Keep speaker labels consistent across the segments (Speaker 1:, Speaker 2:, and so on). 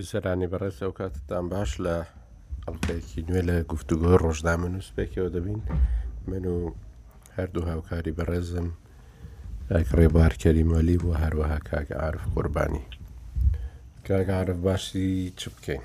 Speaker 1: بیسەرانی بەڕێز ئەو کاتتان باش لە ئەڵلقەیەکی نوێ لە گفتوگۆ ڕۆژنامە نووسپێکەوە دەبین من و هەردوو هاوکاری بەڕێزم ڕێبار کەریمەلی بۆ هەروەها کاگە عرف قوربانی کاگەعاعرف باسی چ بکەین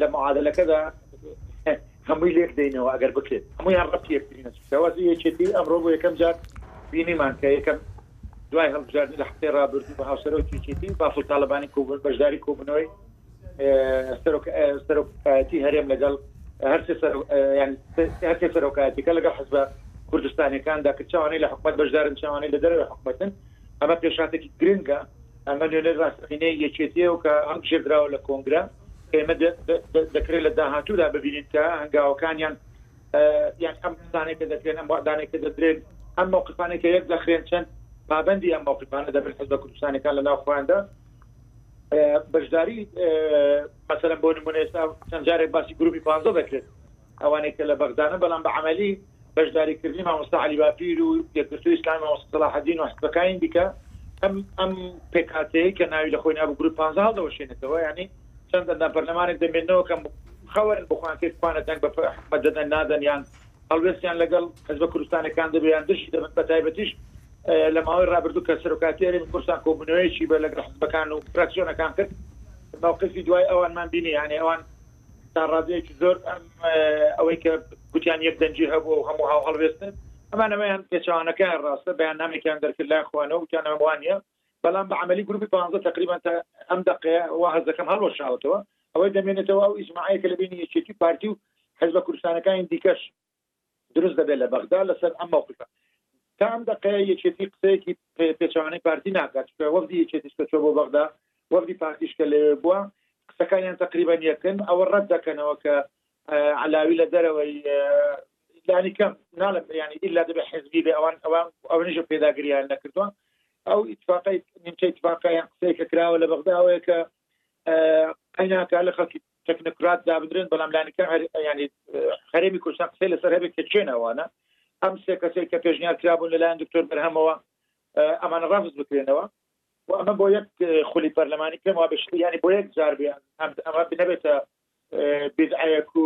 Speaker 2: لە
Speaker 3: معادلەکەدا هەمووی لێک دەینەوە ئەگەر بکرێت هەمویان ڕەتی یەکترینەوازی یەکێتی ئەمڕۆ بۆ یەکەم جار بینیمان کە یەکەم دوای هەڵبژاردن لە هەفتەی ڕابردوو بە هاوسەرۆ یەکێتی و بافڵ تاالبانی کوبن بەشداری کۆبنەوەی سەرۆکایەتی هەرێم لەگەڵ هەرسێ سەرۆکایەتەکە لەگەڵ حزبە کوردستانەکاندا کە چاوانەی لە حکومت بەشدارن چاوانەی لە دەرەوە حکومەتن ئەمە پێشاتێکی گرنگە ئەمە نوێنەری ڕاستەقینەی یەکێتییە و کە هەڵبژێردراوە لە کۆنگرە، ئێمە دەکرێت لە داهاتوودا ببینین کە هەنگاوەکانیان یان ئەم قسانەی کە دەکرێن ئەم وادانەی کە دەدرێن ئەم مووقفانەی کە یەک دەخرێن چەند پابەندی ئەم مووقفانە دەبن حزبە کوردستانەکان لە ناو خۆیاندا بەشداری مەسەرم بۆ نمونە ئێستا چەند جارێک باسی گروپی پازدە دەکرێت ئەوانەی کە لە بەغدانن بەڵام بە عەمەلی بەشداری کردنی مامۆستا عەلی باپیر و یەکگرتووی ئیسلامی مامۆستا سەلاحەدین و حزبەکانی دیکە ئەم ئەم پێکهاتەیە کە ناوی لە خۆی نابوو گروپ 15 هەڵدەوەشێنێتەوە یعنی چەند ئەندام پەرلەمانێک دەمێنەوە کەم خەوەرن بخوان کەی کوانە دەنگ بە حکومەت دەدەن نادەن یان هەڵوێستیان لەگەڵ حزبە کوردستانەکان دەبیان دژی دەبن بە تایبەتیش لە ماوەی رابردوو کە سەرۆکاتی هەرێمی کوردستان کۆبوونەوەیەکی بە لەگەڵ حزبەکان و فراکسیۆنەکان کرد موقفی دوای ئەوانمان بینی یانێ ئەوان تا ڕادەیەکی زۆر ئەم ئەوەی کە گوتیان یەک دەنجی هەبوو و هەموو هاو هەڵوێستن ئەمانەوەیان پێچوانەکەیان ڕاستە بەیان نامێکیان دەرکرد لای خوانەوە وتیان ئەموانە بەڵام بە عملی گروپی پانزە تقریبا تا ئەم دقەیە وا هەزەکەم هەڵوەشاوتەوە ئەوەی دەمێنێتەوە ئەو ئیجمماعەیە کە لە بینی یەکێتی پارتی و حزبە کوردستانەکانی دیکەش دروست دەبێت لە بەغدا لەسەر ئەم مەوقفە. تا ئەم دەقەیە یەکێتی قسەیەکی پێچەوانەی پارتی ناکات، چونکە وەفدی یەکێتیش کە چووە بۆ بەغدا، وەفدی پارتیش کە لەوێ بووە، قسەکانیان تەقریبەن یەکن، ئەوە رەت دەکەنەوە کە عەلاوی لە دەرەوەی، لانیکەم ناڵێم یانی ئیلا دەبێت حزبی بێت، ئەوان ئەوان ئەوەنیشە پێداگرییان نەکردووە. ئەو ئیتفاقەی نیمچە ئیتفاقە یان قسەیەک کە کراوە لە بەغدا ئەوەیە کە قەینا کە لە خەڵکی تەکنۆکرات دابنرێن بەڵام لانیکەم یانی هەرێمی کوردستان قسەی لەسەر هەبێت کە چێن ئەوانە ئەم سێ کەسێک کە پێشنیار کرابوون لەلایەن دکتۆر بەرهەمەوە ئەمانە ڕافز بکرێنەوە و ئەمە بۆ یەک خولی پەرلەمانی پێم وا بشتی ینی بۆ یەک جار بێن ئەمە بنەبێتە بدعەیەک و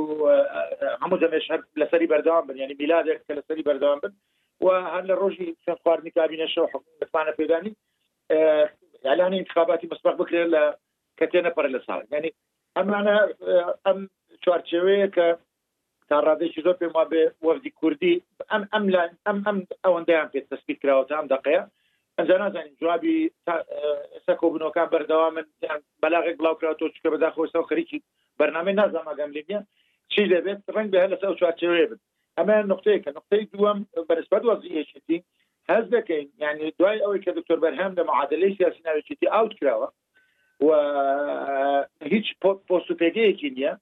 Speaker 3: هەموو دەمێش هەر لەسەری بەردەوام بن ینی میلادێک کە لەسەری بەردەوام بن و هەر لە ڕۆژی چەند خواردنی کابینەشەوە حکومتمانە پێدانی یالانی انتخاباتی مسبق بکرێت لە کە تێنەپەڕێت لە ساڵ یانی ئەمانە ئەم چوارچێوەیە کە تا ڕادێکی زۆر پێم وابێ وەفدی کوردی ئەم ئەم لان ئەم ئەم ئەوەندەیان پێ تەسبیت کراوەتە ئەم دقەیە ئەجا نازانین جوابی ئێستا کۆبنەوەکان بەردەوا من بەلاغێک بڵاوکراتۆ چکە بەداخۆستا و خەریکی بەرنامەی نازانماگەم لێنە چی دەبێت ڕنگ بە لەسەر چوارچێوەیە بن ئەمە نقطەیەکە نقطەی دووەم بەرسپەت وەزیەتی هەز دەکەین یعنی دوای ئەوەی کە دکتۆر بەرهەم لە معادلەی سیاسی ناوێتی ئاوت کراوە و هیچ پۆست و پێگەیەکی نییە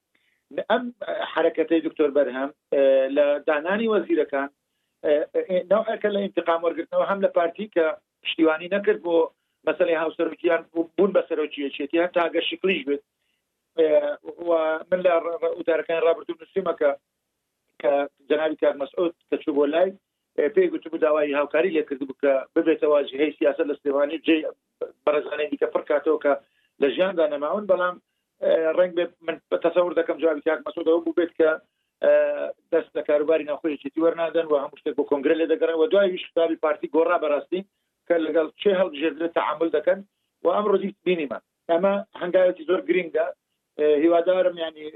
Speaker 3: ئەم حرەکەتەی دکتۆر بەرهەم لە دانانی وەزیرەکان ناوەکە لە انتقام وەرگرتنەوە هەم لە پارتی کە پشتیوانی نەکرد بۆ مەسلەی هاوسەرکیان بوون بە سەرۆکیەکێتی هەر تاگە شکلیش بێت من لە وتارەکان ڕابردوو نووسیمەکە کە جەناوی کار مەسعود کە چوو بۆ لای پێی گوتبوو داوای هاوکاری لێ کردبوو کە ببێتەوە جهەی سیاست لە سلێمانی و جێ بەڕێزانەی دیکە پڕکاتەوە کە لە ژیاندا نەماون بەڵام ڕنگ بێت من تەسەور دەکەم جوابی کاک مەسودەوە بوو بێت کە دەست لە کاروباری ناخۆیەکێتی وەرنادەن و هەموو شتێک بۆ کۆنگرە لێ دەگەڕن و دوای شتابی پارتی گۆڕا بەڕاستی کە لەگەڵ چێ هەڵبژێردرە تعامل دەکەن و ئەم ڕۆژی بینیمە ئەمە هەنگاوێکی زۆر گرنگە هیوادارم ینی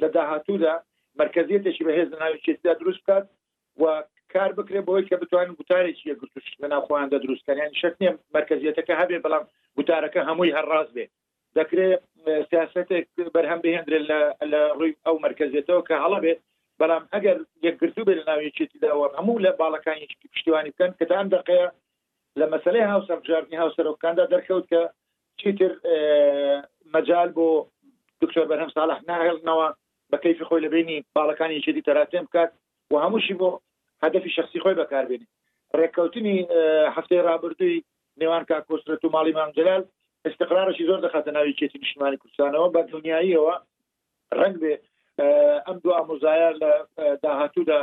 Speaker 3: لە داهاتوودا مرکزیتێکی بەهێز ناوی چێتدا دروست بکات و کار بکرێت بۆی کە بتوانن گوتارێکی یەکگرتوش لە ناو خۆیان دەدروستکەن یانی شەرت نییە مەرکەزیەتەکە هەبێ بەڵام گوتارەکە هەمووی هەر ڕاست بێ دەکرێ سیاستێک بەرهەم بهێندرێت لە ڕووی ئەو مەرکەزیەتەوە کە هەڵە بێت بەڵام ئەگەر یەکگرتو بێت لە ناوێکێتیداوە هەموو لە باڵەکانی پشتیوانی بکەن کە تام دەقەیە لە مەسلەی هاوسەربژاردننی هاوسەرۆکاندا دەرکەوت کە چیتر مەجال بۆ دکتۆر بەرهەم ساڵح ناهێڵنەوە بە کەیفی خۆی لە بەینی باڵەکانی یەکێتی تەراتێن بکات و هەمووشی بۆ هەدەفی شخصی خۆی بەکاربێنێ ڕێککەوتنی هەفتەی ڕابردووی نێوان کاک کۆسرەت و ماڵی مام جەلال استقرارشی زۆر دەخاتە ناوی کێتی نیشتمانی کوردستانەوە بە دڵنیاییەوە ڕەنگ بێ ئەم دوو ئامۆزایە لە داهاتوودا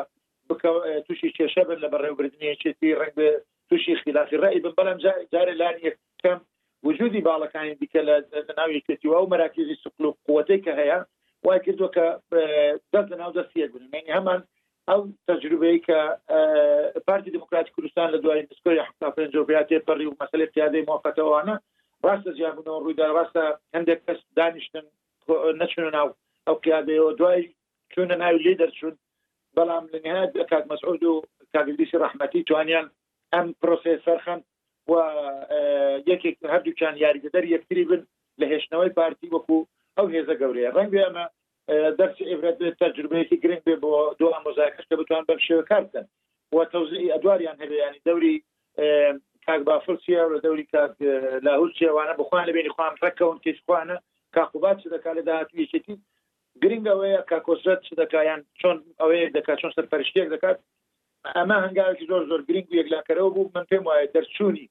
Speaker 3: تووشی کێشە بن لە بەڕێوبردنیەکێتی ڕنگ بێ تووشی خلافی ڕێی بن بەڵام جارێ لانی یەک کەم وجودی باڵەکانی دیکە لە ناو یەکێتی و مەراکزی سوکل و قوتەی کە هەیە وای کردووە کە دەست لە ناو دەستی یەکبنێنی هەمان ئەو تەجروبەیە کە پارتی دموکراتی کوردستان لە دوای پسکۆی حتا پێنج پێاتێ پەڕی و مەسلی قیادەی موقتەوانە ڕاستە جیابوونەوە ڕوویدا ڕاستە هەندێک کەس دانیشتن نەچون ناو ئەو قیادەیەوە دوای چونە ناوی لی دەرچوون بەڵام لە نهایت کاک مەسعود و کاگلیسی ڕحمەتی توانیان ئەم پرۆسی سەرخەند و یەکێک هەردووکیان یاریدەدەر یەکتری بن لە هێشتنەوەی پارتی وەکو ئەو هێزە گەورەیە ڕەنگێ ئەمە دەرس عبرەت بێت تەجروبەیەکی گرنگ بێ بۆ دو ئامۆزاکەش کە بتوان بەم شێوە کار بکەن و تەوزی ئەدواریان هەبێ ینی دەوری کاک بافرسیە لە دەوری کاک لاهور چێوانە بخوان لە بینی خوان ڕەکەون کەسخوانە کاقوبات چ دەکات لە داهاتویەکێتی گرنگ ئەوەیە کە کۆسرەت چ دەکا یان چۆن ئەوەیەک دەکات چۆن سەرپەرشتیەک دەکات ئەمە هەنگاوێکی زۆر زۆر گرنگ و یەکلاکەرەوە بوو من پێم وایە دەرچوونی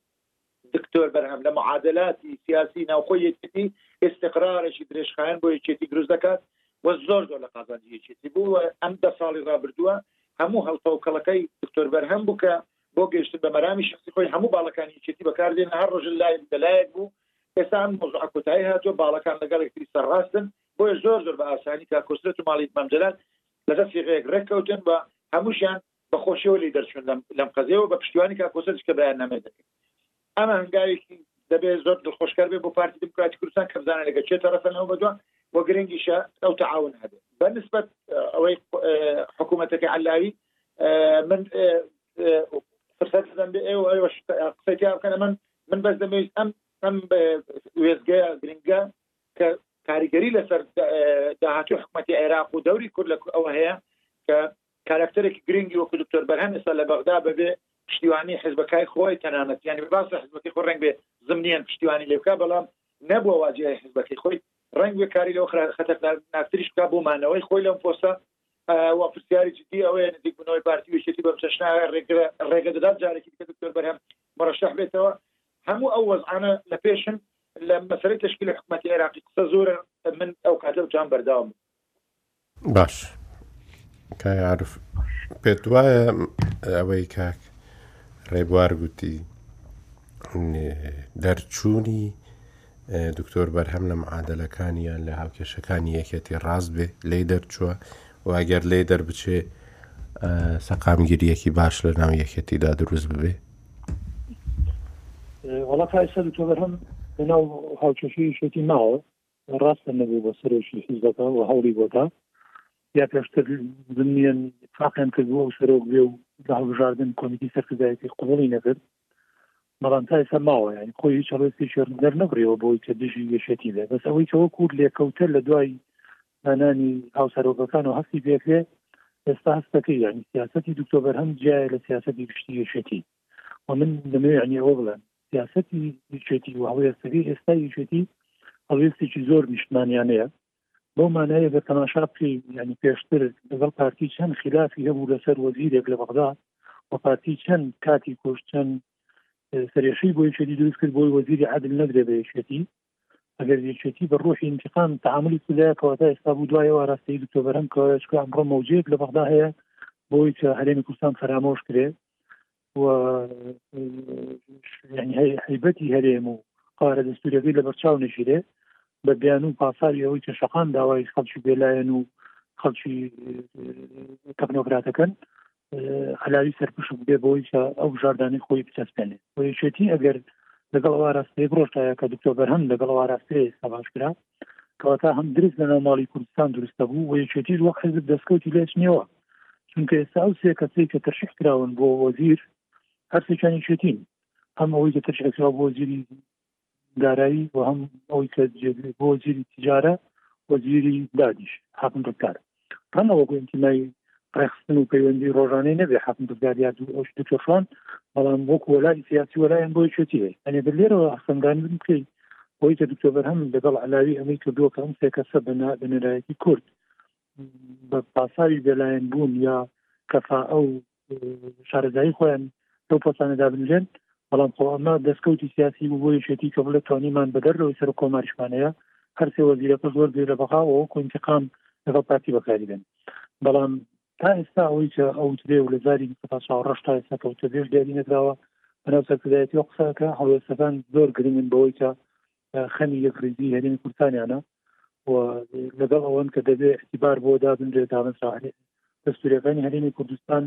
Speaker 3: دکتۆر بەرهەم لە معادلاتی سیاسی ناوخۆی یەکێتی ئێستقرارێکی درێژخایەن بۆ یەکێتی دروست دەکات و زۆر زۆر لە قازانجی یەکێتی بوو و ئەم دە ساڵی رابردووە هەموو هەڵتەوکەڵەکەی دکتۆر بەرهەم بوو کە بۆ گەیشتن بە مەرامی شخصی خۆی هەموو باڵەکانی یەکێتی بەکاردێن هەر ڕۆژ لای لەلایەک بوو ئێستا ئەم مۆزوع کۆتایی هاتووە باڵەکان لەگەڵ یەکتری سەرڕاستن بۆیە زۆر زۆر بە ئاسانی کا کۆسرەت و ماڵی مام جەلال لەسەر سیغەیەک ڕێک کەوتن و هەمووشیان بە خۆشیەوە لی دەرچوون لەم قەزەوە بە پشتیوانی کا کۆسرەت کە بەیان نامێ دەکەن ئەمە هەنگاوێکی دەبێ زۆر دڵخۆشکار بێ بۆ پارتی دیموکراتی کوردستان کە بزانە لەگە چێ تەرەفە لەمە بەدووە و گرنگیشە ئەو تعاون هەبێ بە نسبت ئەوەی حکوومەتەکە علاوی من فرسەت دەم بێ ئێوە ئەوش قسەی بکەن من من بەس دەمەویست ئەم ئەم وێزگەیە گرنگە کە کاریگەری لەسەر داهاتوی حکوومەتی عێراق و دەوری کورد لە ئەوە هەیە کە کارکتەرێکی گرنگی وەکو دکتۆر بەرهەم ئێستا لە بەغدا ببێ پشتیوانی حزبەکای خۆی تەنانەت ینی بە باس حزبەکەی خۆ ڕنگ بێ زمنیان پشتیوانی لێ بکە بەڵام نەبووە واجێ حزبەکەی خۆی ڕنگ بێ کاری لەو خەتەر نافتریش بکە بۆ مانەوەی خۆی لەم پۆسە و پرسیاری جدی ئەوەیە نزیک بنەوەی پارتی وشێتی بەم چەشنا ڕێگە دەدات جارێکی دکتۆر بەرهەم مڕشح بێتەوە هەموو ئەو وەزعانە لە پێشن لە مەسەرەی تەشکیلی حکومەتی عێراقی قسە زۆرە من ئەو کاتە جام بەرداوم
Speaker 1: باش کای عرف پێت وایە ئەوەی کاک ڕێبوار گوتی دەرچوونی دکتۆر بەرهەم لە معادەلەکانی یان لە هاوکێشەکانی یەکێتی ڕاست بێ لی دەرچووە و ئەگەر لی دەربچێ سەقامگیریەکی باش لە ناو یەکێتیدا دروست ببێ
Speaker 2: وڵا کاسە دکتۆر بەرهەم لە ناو هاوکێشی شێتی ماوە ڕاستە نەبوو بە سەرۆکی حیزەکە و هەوڵی بۆدا یا پێشتر زمیان فاقیان کردبوو و سەرۆک بێ و لە هەڵبژاردن کۆمیتی سەرکردایەتی قوڵی نەکرد بەڵام تا ئێستا ماوە یانی خۆی هیچ ڕێستێکی دەرنەبرێەوە بۆی کە دژی یەکێتی بێ بەس ئەوەی کەەوە کورد لێکەوتە لە دوای دانانی هاوسەرۆکەکان و هەستی پێکرێ ئێستا هەستەکەی یعنی سیاستی دکتۆ بەرهەم جیایە لە سیاستی گشتی یەکێتی و من دەمەوێ عنی ئەوە بڵێن سیاستی یەکێتی و هەڵوێستەکەی ئێستا یەکێتی هەڵوێستێکی زۆر نیشتمانیانەیە بەو مانایە گە تەماشا بکەین ینی پێشتر لەگەڵ پارتی چەند خلافی هەبوو لەسەر وەزیرێک لە بەغدا و پارتی چەند کاتی کوشت چەند سرێشەی بۆ یەکێتی دروست کرد بۆی وەزیری عادل نەگرێ بە یەکێتی ئەگەر یەکێتی بە ڕۆحی انتقام تعاملی کولا کەواتا ئێستا بوو دوای ئاراستەی دکتۆبەرم کەوەچکە ئەمڕۆ مەوجەیەک لە بەغدا هەیە بۆی کە هەرێمی کوردستان فەرامۆش کرێ و هەیبەتی هەرێم و قارە دەستورەکەی لە بەرچاو نەگیرێ بە بیان و پاساوی ئەوەی کە شەقان داوای خەڵکی بێلایەن و خەڵکی تەکنۆکراتەکەن علاوی سەرپش بێ بۆی کە ئەو بژاردانی خۆی بچەسپێنێ وەیشێتی ئەگەر لەگەڵ ئاراستەیە بڕۆشتایە کە دکتۆ بەرهەم لەگەڵ ئاراستەیە سەباش کرا کەواتە هەم درست لە ناوماڵی کوردستان دروستە بوو و یەکێتیش وەک حزب دەستکەوتی لێش نیەوە چونکە ئێستا ئەو سێ کەسەی کە تەرشیح کراون بۆ وەزیر هەرسێکیان یەکێتین هەم ئەوەی کە تەرشیح کرا بۆ وەزیری دارایی و هەم ئەوەی کە بۆ وەزیری تجارە وەزیری دادیش حاکم ڕکار تەنەوە گوێنتیمای ڕێخستن و پەیوەندی ڕۆژانەی نەبێ حەکم بزار یا دوو ئەوش دکتۆرشوان بەڵام وەک وەلای سیاسی وەلایەن بۆی چێتی هەیە ئەنێ بە لێرەوە ئەسەنگانی بن بکەی بۆی کە دکتۆر بەرهەم لەگەڵ علاوی ئەمەی کردووە کە ئەم سێکەسە بەنا بەنەرایەتی کورد بە پاساوی بێلایەن بوون یا کەفا ئەو شارەزایی خۆیان لەو پۆستانەدا بنرێن بەڵام خۆ ئەمە دەستکەوتی سیاسی بوو بۆ یەکێتی کە بڵێت توانیمان بە دەرەوەی سەر کۆماریشمانەیە هەرسێ وەزیرەکە زۆر بێ لە بەغا و وەکو انتقام لەگەڵ پارتی بەکاری بێن بەڵام تا ئێستا ئەوەی کە ئەو درێ و لە زاری مستەفا چاوڕەش تا ئێستا کەوتە بێش دیاری نەکراوە بەناو سەرکردایەتی و قسەکە هەڵوێستەکان زۆر گرنگن بەوەی کە خەمی یەکڕیزی هەرێمی کوردستانیانە و لەگەڵ ئەوەن کە دەبێ اعتبار بۆ دابنرێت دامەزراهێت دەستوریەکانی هەرێمی کوردستان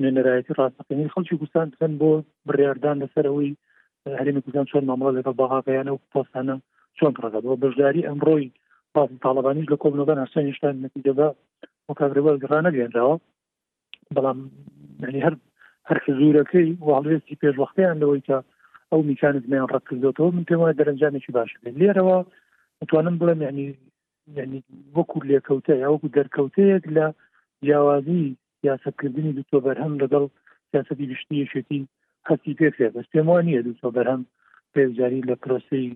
Speaker 2: نوێنەرایەتی ڕاستەقینی خەڵکی کوردستان بکەن بۆ بڕاردان لەسەر ئەوەی هەرێمی کوردستان چۆن مامەڵە لەگەڵ بەغاکەیان و پۆستانە چۆن ڕەگەت بۆ بەشداری ئەمڕۆی پاسی تاالبانیش لە کۆبنەوەکان هەرچەند هێشتا نەتیجەدا وەکگرەوە گرانەگەێنراوە بەڵام هەر هەر حزورەکەی واڵێستی پێشوەختیان لەوەی کە ئەو میکانزمیان ڕکردێتەوە من پێم وایە دەرەنجامێکی باش بێت لێرەوە دەتوانم بڵێم یعنی یعنی وەکو لێکەوتە یا وەکو دەرکەوتەیەک لە جیاوازی سیاستکردنی دوتۆ بەرهەم لەگەڵ سیاستی گشتی یەکێتی هەستی پێکرێ بەس پێم وان نیە دوتۆ بەرهەم پێزاری لە پرۆسی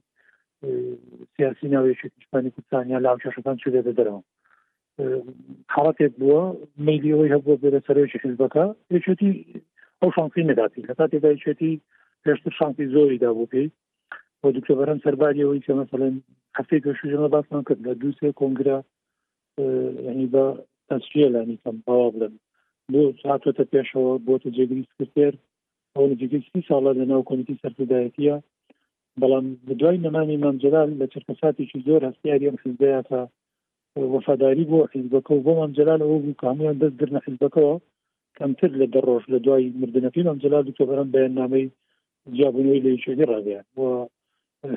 Speaker 2: سیاسی ناوێکی کوردستانی کوردستانیا لاوکێشەکان چ دێتە دەرەوە حاڵەتێک بووە میلی ئەوەی هەبووە بێرە سەرۆکی حزبەکە یەکێتی ئەو شانسی نەداتی لە کاتی دایچێتی پێشتر شانسی زۆری دابوو پێی و دوکتە بەرەم سەرباریەوەی کە مەسەڵێن هەفتەی پێشژەمە باسمان کرد لە دوو سێ کۆنگرا ینی بە تەسفیە لانی کەم باوا بڵێن بۆ هاتۆتە پێشەوە بۆتە جێگری سکرتێر ئەو نزیکەی سی ساڵە لە ناو کۆمیتی سەرکردایەتیە بەڵام دوای نەمانی مامجلال لە چرکەساتێکی زۆر هەستیاریان حزبەیە کە وەفاداری بۆ حیزبەکە و بۆ مام جەلال ئەوە بوو کە هەموویان دەست گرنە حیزبەکەوە کەمتر لە دە ڕۆژ لە دوای مردنەکەی مام جەلال دوکتۆر بەرهەم بەیاننامەی جیابوونەوەی لە یەکێتی ڕاگەیان و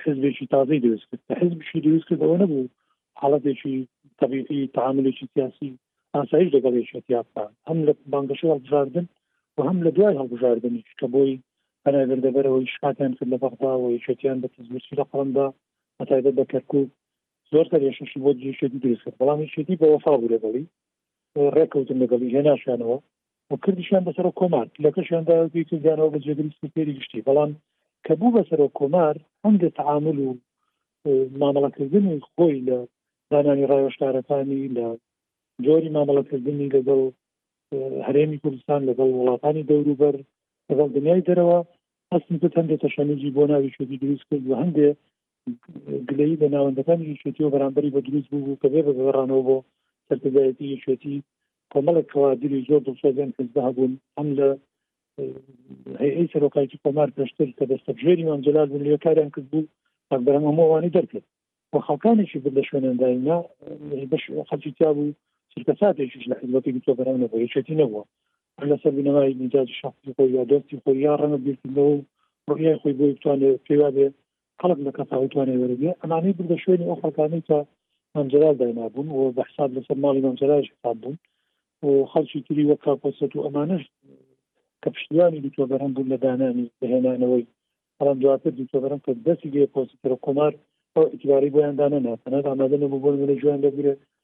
Speaker 2: حزبێکی تازەی دروست کرد کە حزبشی دروست کرد ئەوە نەبوو حاڵەتێکی طبیعی تعاملێکی سیاسی ئاسایش دەگەڵ یەکێتیا بکات هەم لە بانگەشەی هەڵبژاردن و هەم لە دوای هەڵبژاردنیش کە بۆی هەناگردەبەرەوەی شکاتیان کرد لە بەغدا و یەکێتیان بە تزمرسی لە قەڵمدا بەتایبەت بە کەرکوک زۆر تەرێشەشی بۆ دژی شێتی دروست کرد بەڵام شێتی بە وەفا بوو لەگەڵی ڕێککەوتن لەگەڵی هێناشیانەوە و کردیشیان بەسەر کۆمار لەکەشیاندا کردیانەوە بە جێگری سپێری گشتی بەڵام کە بوو بەسەر کۆمار هەم لە تعامل و مامەڵەکردنی خۆی لە دانانی ڕایۆشکارەکانی لە جۆری مامەڵەکردنی لەگەڵ هەرێمی کوردستان لەگەڵ وڵاتانی دەوروبەر لەگەڵ دنیای دەرەوە ئەسم هەندێک تەشەنجی بۆ ناوی شوی دروست کرد و هەندێک گلەیی لە ناوەندەکانی یەکێتیەوە بەرامبەری بە دروست بوو کە بێ بە گەڕانەوە بۆ سەرکردایەتی یەکێتی کۆمەڵێک کەوادری زۆر دڵسۆزیان حزبە هەبوون ئەم لە هەیەی سەرۆکایکی کۆمار پێشتر کە دەستە ژێری مام جلال بوون لێ کاریان کرد بوو ئەکبەرم هەمووانی دەرکرد و خەڵکانێکی بر لە شوێنەنداینا بەش خەڵکی تیا بوو چرکە ساتێکیش لە حزبەتی گوتۆ بەرانە بۆ یەکێتی نەبووە لەسەر بنەمای میزاجی شخصی خۆی یا دۆستی خۆی یا ڕەنە بیرکردنەوە ڕیای خۆی بۆی بتوانێت پێوا بێ خەڵک لە کەساوەی توانای وەرە بێ ئەمانەی بردە شوێنی ئەو خەڵکانەی کە مەمجلال داینابوون و بە حساب لەسەر ماڵی مەمجلالش حساب بوون و خەڵکی تری وەک کاکۆسەت و ئەمانش کە پشتیوانی دیتۆ بەرهەم بوون لە دانانی بەهێنانەوەی بەڵام دواتر دیتۆ بەرەم کە دەستی لێ پۆستی ترە کۆمار ئەو ئیتیباری بۆیان دانەنا تەنات ئامادە نەبوو بۆ منە جویان لەبورێ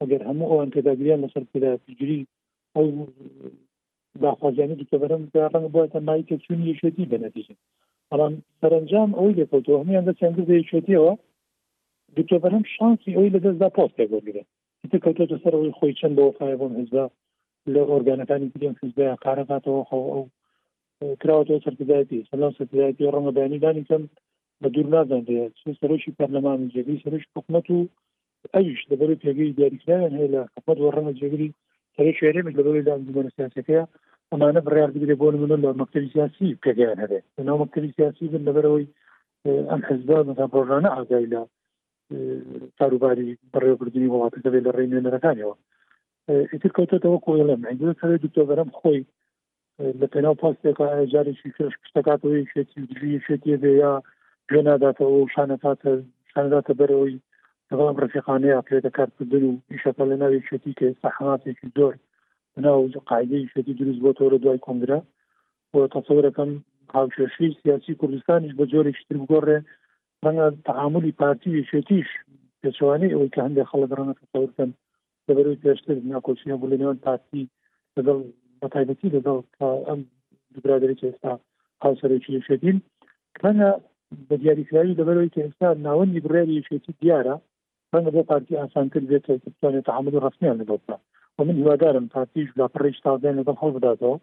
Speaker 2: ئەگەر هەموو ئەوان پێداگریان لەسەر پێدا پشگیری ئەو داخوازیانی دیکە بەرەم ڕەنگ بۆتە مای تێکچوونی یەکێتی بە نەتیجە بەڵام سەرنجام ئەوەی لێکەوتەوە هەمویان دەستیان گردە یەکێتیەوە دکتۆ بەرەم شانسی ئەوی لە دەستدا پۆستێک وەرگێت تە کەوتۆتە سەرەوەی خۆی چەند بۆ فای بۆم هزدا لە ئۆرگانەکانی دیگەم حزبە قارەکاتەوە خۆ ئەو کراوەەوە سەرکردایەتی سەلام سەرکردایەتی ڕەنگە بەیانی دانی کەم بە دوور نازانرێ چ سەرۆکی پەرلەمان و جێگری سەرۆکی حکومەت و ئەویش لەبەر پێگەی دیاریکراویان هەیە لە حکومەت و ڕەنگە جێگری سەرۆکی هەرێمێک لە بەرەی لە ئەنجومەنە سیاسەکەیە ئەمانە بڕیار بگرێ بۆ نمونە لە مەکتەبی سیاسی پێگەیان هەبێت لەناو مەکتەبی سیاسی بن لەبەرەوەی ئەم حزبە مەتا ڕۆژانە ئاگای لە کاروباری بەڕێوەبردننی وڵاتەکە بێ لە ڕێی نوێنەرەکانەوە ئیتر کەوتێتەوە کۆڵم ئەنجوە سەر دکتۆ بەرەم خۆی لە پێناو پۆستێکە جارێکی کەش پشتەکاتەوە یەکێتی و دژی یەکێتی بێ یا گوێ ناداتەوە و شانەکاتە شانەداتە بەرەوەی بەڵام ڕفیقانەیە کرێتە کارکردن و پیشەکە لە ناوی شێتی کە ئێستا حماسێکی زۆر ناو قاعدەی شێتی دروست بۆ تۆرە دوای کۆنگرا و تەسەورەکەم هاوکێشی سیاسی کوردستانیش بە جۆرێکی تر بگۆڕێ ڕەنگە تعاملی پارتی یەکێتیش پێچوانی ئەوەی کە هەندێک خەڵک ڕەنگە تەسەورکەن لە بەرەی پێشتر ناکۆکی هەبوو لە نێوان پارتی لەگەڵ بە تایبەتی لەگەڵ ئەم دوبرادری ئێستا هاوسەرێکی یشێتین کەە بە دیاریکراوی لەبەرەوەی کە ئێستا ناوەندی بڕیاری یشێتی دیارە بەە بۆ پارتی ئاسانتر بێت بتوانێت تحمل و ڕستنیان لەگەڵدا و من هیوادارم پارتیش لاپەڕی شتازیان لەگەڵ هەڵبداتەوە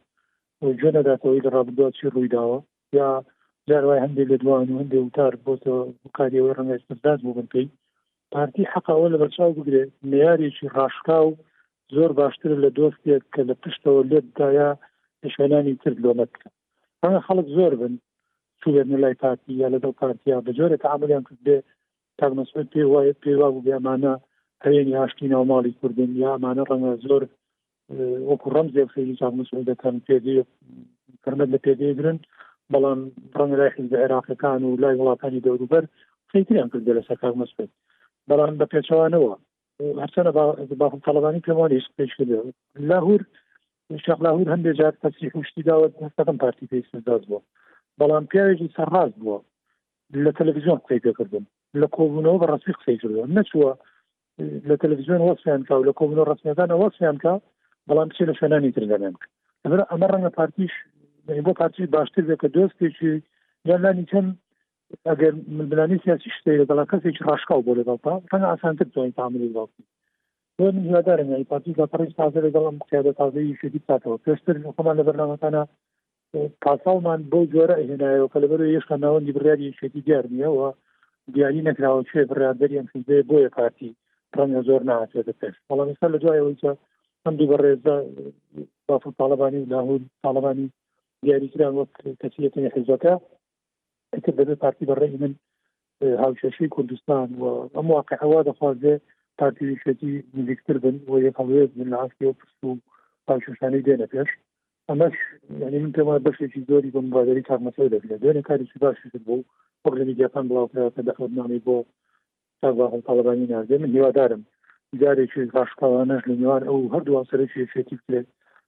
Speaker 2: و گوێ نەداتەوەی لە ڕابدوات چی ڕوویداوە یا جار وایە هەندێک لە دوان و هەندێک وتار بۆتە وکاری ئەوەی ڕەنگە ئیستبداد بوو بن پێی پارتی حەق ئەوە لە بەرچاو بگرێت معیارێکی ڕاشکا و زۆر باشتر لە دۆستێک کە لە پشتەوە لێت دایە شوێنانی تر لۆمەت بکە ئەمە خەڵک زۆر بن چوبێتنە لای پارتی یا لەگەڵ پارتیا بە جۆرە تعاملیان کرد بێ تاک مەسعود پێ وایە پێوا بوو بێمانە هەیەنی ئاشتی ناوماڵی کوردن یا ئەمانە ڕەنگە زۆر وەکو ڕەمزێ سەیری چاک مسعود دەکەن پێدی فرمەت لە پێدی درن بەڵام ڕەنگ لای حزب عێراقەکان و لای وڵاتانی دەوروبەر قەیتریان کرد لەسەر کاک مسعود بەڵام بە پێچەوانەوە هەرچەنە باخم تەڵەبانی پێوانیش پێش لاهور شاق لاهور هەندێک جار تەسیح شتی داوە هەستەکەم پارتی پێی سزاز بووە بەڵام پیاوێکی سەرڕاست بووە لە تەلەڤزیۆن قسەی پێکردن لە کۆبوونەوە بە ڕاستی قسەی کردوە نەچووە لە تەلەڤزیۆن وەسیان کا و لە کۆمنۆ ڕسمیەکان وەسیان کا بەڵام بچێ لە شوێنانی تر دەنێن لەبەر ئەمە ڕەنگە پارتیش بۆ پارتی باشتر بێت کە دۆستێکی یان لانی کەم ئەگەر ململانی سیاسی شتەیە دەڵا کەسێکی ڕاشکاو بۆ لەگەڵتا ڕەنگە ئاسانتر توانین تعاملی بڵاو بۆ من هیوادارم یانی پارتی لە پڕی تازە لەگەڵ ئەم قیادە تازەی شێتی بکاتەوە پێشتر خۆمان لە بەرنامەکانە پاساومان بەو جۆرە هێنایەوە کە لەبەر هێشتا ناوەندی بڕیاری یەکێتی دیار نییە و دیاری نەکراوە چێ بڕاردەری ئەم حیزبەیە بۆیە پارتی ڕەنگە زۆر ناچێتە پێش بەڵام ئێستا لە دوایەوەی کە ئەم دوو بەڕێزە بافڵ تاالبانی و لاهور تاالبانی دیاریکران وەک کەسیەتی حیزەکە ئیتر دەبێت پارتی بەڕێی من هاوکێشەی کوردستان و ئەم واقعەوە دەخوازێ پارتی ویشێتی نزیکتر بن و یەک هەڵوێز من لە ئاستی و پرس و هاوکێشانەی دێنە پێش ئەمەش یعنی من پێم وایە بەشێکی زۆری بۆ مبادری کارمەسەوە دەبێت دوێنێ کارێکی باشی کرد بوو وەک لە میدیاکان بڵاوکراوە کە دەعوەتنامەی بۆ کاک بافڵ تاڵەبانی ناردێ من هیوادارم جارێکیش باشکاوانەش لە نێوان ئەو هەردوو هاوسەرەکی یەکێتی بکرێت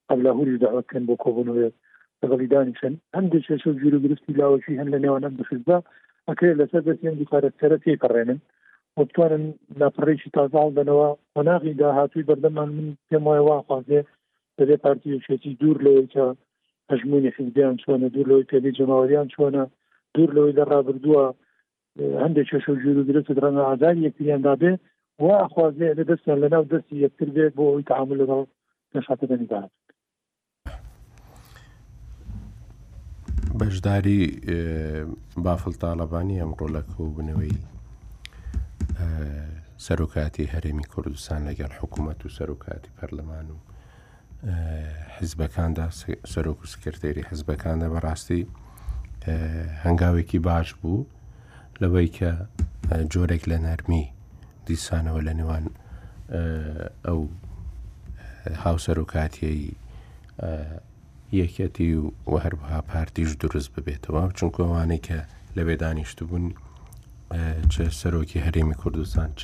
Speaker 2: ئەم لاهوریش داوا بکەن بۆ کۆبوونەوەیەک لەگەڵی دانیشن هەندێک کێشە و جوورو گرفتی لاوەکی هەن لە نێوان ئەم دوخزدا ئەکرێت لەسەر دەستی ئەم دوکارەکتەرە تێی پەڕێنن و بتوانن لاپەڕێکی تازە هەڵدەنەوە قۆناغی داهاتووی بەردەمان من پێم وایە واخوازێ دەبێ پارتی یەکێتی دوور لەوەی کە هەژمونی حزبیان چۆنە دوور لەوەی پێگەی جەماوەریان چۆنە دوور لەوەی لە ڕابردووە هەندێک کێشە و ژیر و گرفت ڕەنگە ئازاری یەکتریان دابێ و ئەخوازێ لە دەستیان لە ناو دەستی یەکتر بێت بۆ ئەوی تعامل لەگەڵ پێشهاتەکانی داهات
Speaker 1: بەشداری بافل تاالبانی ئەم ڕۆلە کۆبنەوەی سەرۆکاتی هەرێمی کوردستان لەگەڵ حکوومەت و سەرۆکاتی پەرلەمان و حزبەکاندا سەرۆک و سکرتێری حزبەکاندا بەڕاستی هەنگاوێکی باش بوو لەوەی کە جۆرێک لە نەرمی دیسانەوە لە نێوان ئەو هاوسەرۆکاتیەی یەکەتی و و هەروها پارتیش دروست ببێتەوە چونکە ئەوانەی کە لەوێ دانیشتبوون چ سەرۆکی هەرێمی کوردستان چ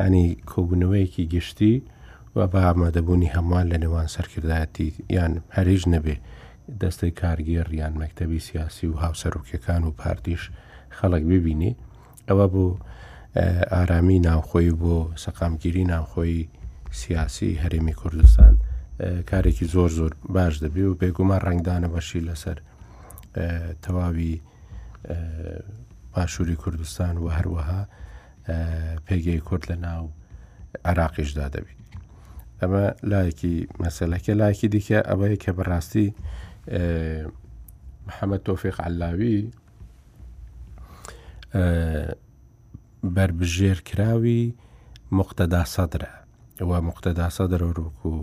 Speaker 1: یانی کۆبوونەوەیەکی گشتی و بە ئامادەبوونی هەمووان لە نێوان سەرکردایەتی یان هەریش نەبێ دەستەی کارگێڕ یان مەکتەبی سیاسی و هاوسەرۆکیەکان و پارتیش خەڵک ببینی ئەوە بۆ ئارامی ناوخۆی بۆ سەقامگیری ناوخۆی سیاسی هەرێمی کوردستان کارێکی زۆر زۆر باش دەبێ و بێگومان ڕنگدانە بەشی لەسەر تەواوی باشووری کوردستان و هەروەها پێگەی کورد لە ناو عراقیشدا دەبیت ئەمە لایەکی مەسلەکە لایەکی دیکە ئەوەیە کە بەڕاستی محەممە تۆفێق علاوی بربژێر کراوی مختدا سەدرە ئەوە مختدا سەدرە ڕووک و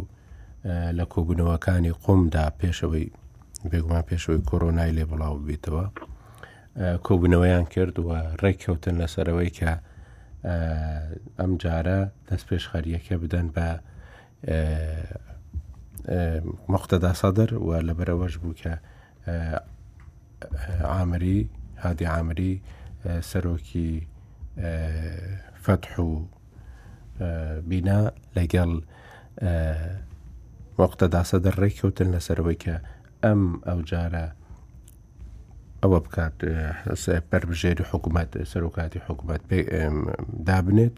Speaker 1: لە کۆبوونەوەکانی قومدا پێشەوەی بێگومان پێشەوەی کۆرۆنای لێ بڵاو بێتەوە کۆبوونەوەیان کرد و ڕێککەوتن لەسەرەوەی کە ئەم جارە دەست پێشخەریەکە بدەن بە مختدا سەدر و لەبەرەوەش بوو کە ئامری هادی ئامری سەرۆکی فتح و بینا لەگەڵ وەقتەدا سەدە ڕێککەوتن لەسەرەوەی کە ئەم ئەو جارە ئەوە بکات بەربژێری حکوومەت سەرۆکاتی حکوومەت پێ دابنێت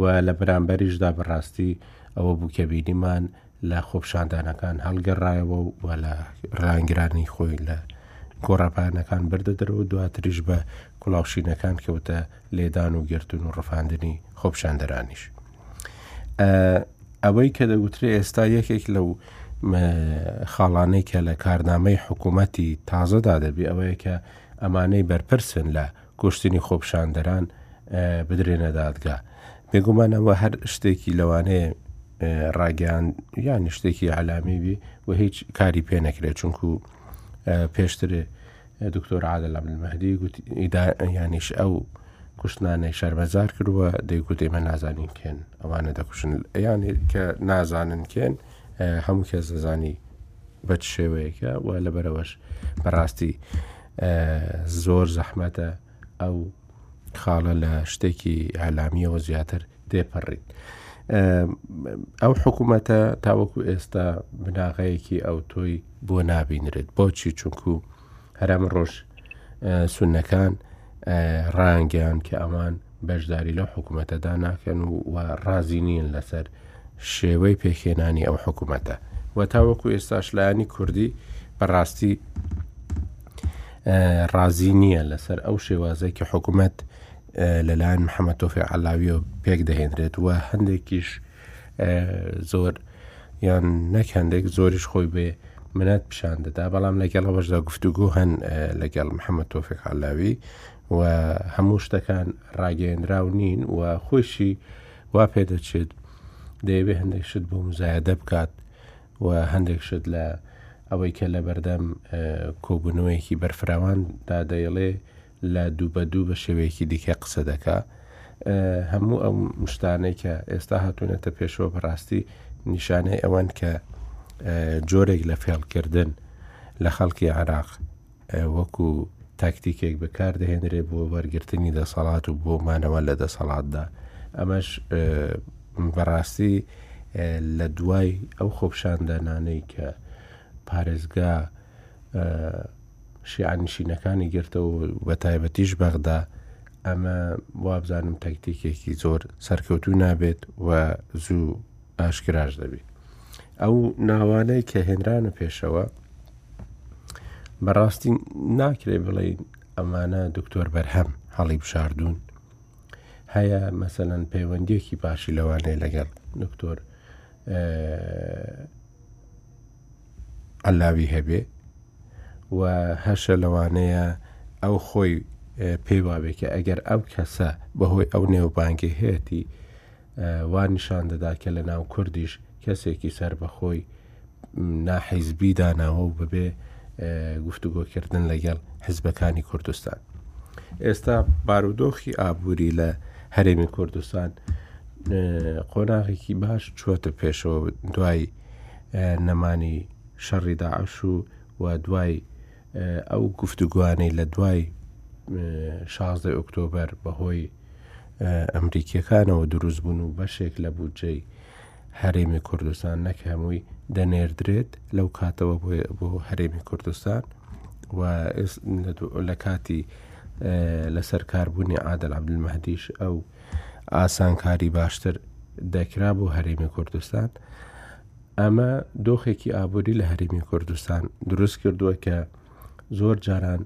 Speaker 1: و لە بەرامبەریشدا بەڕاستی ئەوە بوو کە بینیمان لە خۆپشاندانەکان هەڵگەڕایەوە و و لە ڕانگرانی خۆی لە گۆڕاپانەکان بردە دەرەوە دواتریش بە کوڵاوشینەکان کەوتە لێدان و گرتن و ڕفاندنی خۆپشاندەرانیش. ئەوەی کە دەگوترێ ئێستا یەکێک لەو خاڵانەی کە لە کارنامەی حکوومەتی تازەدا دەبی ئەوەیە کە ئەمانەی بەرپرسن لە کوشتنی خۆپشاندەران بدرێنە دادگا بێگومانەوە هەر شتێکی لەوانەیە ڕاگەیان یان شتێکی علامی بی و هیچ کاری پێ نەکرێت چونکو پێشترێ دکتۆر عادل عبدالمهدی گوتی یانیش ئەو کوشتنانەی شەرمەزار کردووە دەیگوت ئێمە نازانین کێن ئەوانە دەکوشن یان کە نازانن کێن هەموو کەس دەزانی بە شێوەیەکە و لەبەرەوەش بەڕاستی زۆر زەحمەتە ئەو خاڵە لە شتێکی ئالامیەوە زیاتر تێپەڕیت ئەو حکوومەتە تاوەکو ئێستا بناغەیەکی ئەو تۆی بۆ نابینرێت بۆچی چونکو هەرم ڕۆژ سونەکان ڕانگەیان کە ئەوان بەشداری لەو حکوومەتەدا ناکەن و و ڕازی نیین لەسەر شێوەی پێکێنانی ئەو حکوومەتە و تاوەکو ئێستاش لایانی کوردی بەڕاستی ڕازی نییە لەسەر ئەو شێوازەی کە حکوومەت لەلایەن محەممە تۆفێ علاویەوە پێک دەهێنرێت و هەندێکیش زۆر یان نەک هەندێک زۆریش خۆی بێ منەت پیشان دەدا بەڵام لەگەڵ ئەوەشدا گفتوگو هەن لەگەڵ محەممە تۆفێک علاوی و هەموو شتەکان ڕاگەێنراو نین و خۆشی وا پێ دەچێت دەیەوێ هەندێک شت بۆ مزایدە بکات و هەندێک شت لە ئەوەی کە لە بەردەم کۆبوونەوەیەکی بەرفراوان دا دەیڵێ لە دوو بە دوو بە شێوەیەکی دیکە قسە دەکا هەموو ئەو شتانەی کە ئێستا هاتوونەتە پێشەوە بەڕاستی نیشانەی ئەوەن کە جۆرێک لە فێڵکردن لە خەڵکی عراق وەکو تاکتیکێک بەکار دەهێنرێت بۆ وەرگرتنی دەسەڵات و بۆ مانەوە لە دەسەڵاتدا ئەمەش بەڕاستی لە دوای ئەو خۆپشاندانانەی کە پارێزگا شیعانشینەکانی گرتەوە بە تایبەتیش بەغدا ئەمە وابزانم تەکتیکێکی زۆر سەرکەوتوو نابێت و زوو ئاشکراش دەبێت ئەو ناوانەی کە هێنرانە پێشەوە بەڕاستی ناکرێ بڵین ئەمانە دکتۆر بەرهەم هەڵی بشاردون هەیە مەسەەن پەیوەندیەکی باشی لەوانەیە لەگەڵ دکتۆر علاوی هەبێ و هەشە لەوانەیە ئەو خۆی پێی وابێ کە ئەگەر ئەو کەسە بەهۆی ئەو نێوبانگی هەیەی وا نیشان دەدا کە لە ناو کوردیش کەسێکی سەربەخۆی ناحیزبی داناوە و بەبێ گفتوگۆکردن لەگەڵ حزبەکانی کوردستان ئێستا بارودۆخی ئابووری لە هەرێمی کوردستان قۆناغێکی باش چوەتە پێشەوە دوای نەمانی شەڕی داعش و و دوای ئەو گفتوگۆانەی لە دوای شازدە ئۆکتۆبەر بەهۆی ئەمریکیەکانەوە دروست بوون و بەشێک لە بودجەی هەرێمی کوردستان نەک هەمووی دەنێردرێت لەو کاتەوە بۆ هەرێمی کوردستان و لە کاتی لەسەر کاربوونی عادل عبدمەدیش ئەو ئاسانکاری باشتر دەکرا بۆ هەرێمی کوردستان ئەمە دۆخێکی ئابووری لە هەرێمی کوردستان دروست کردووە کە زۆر جاران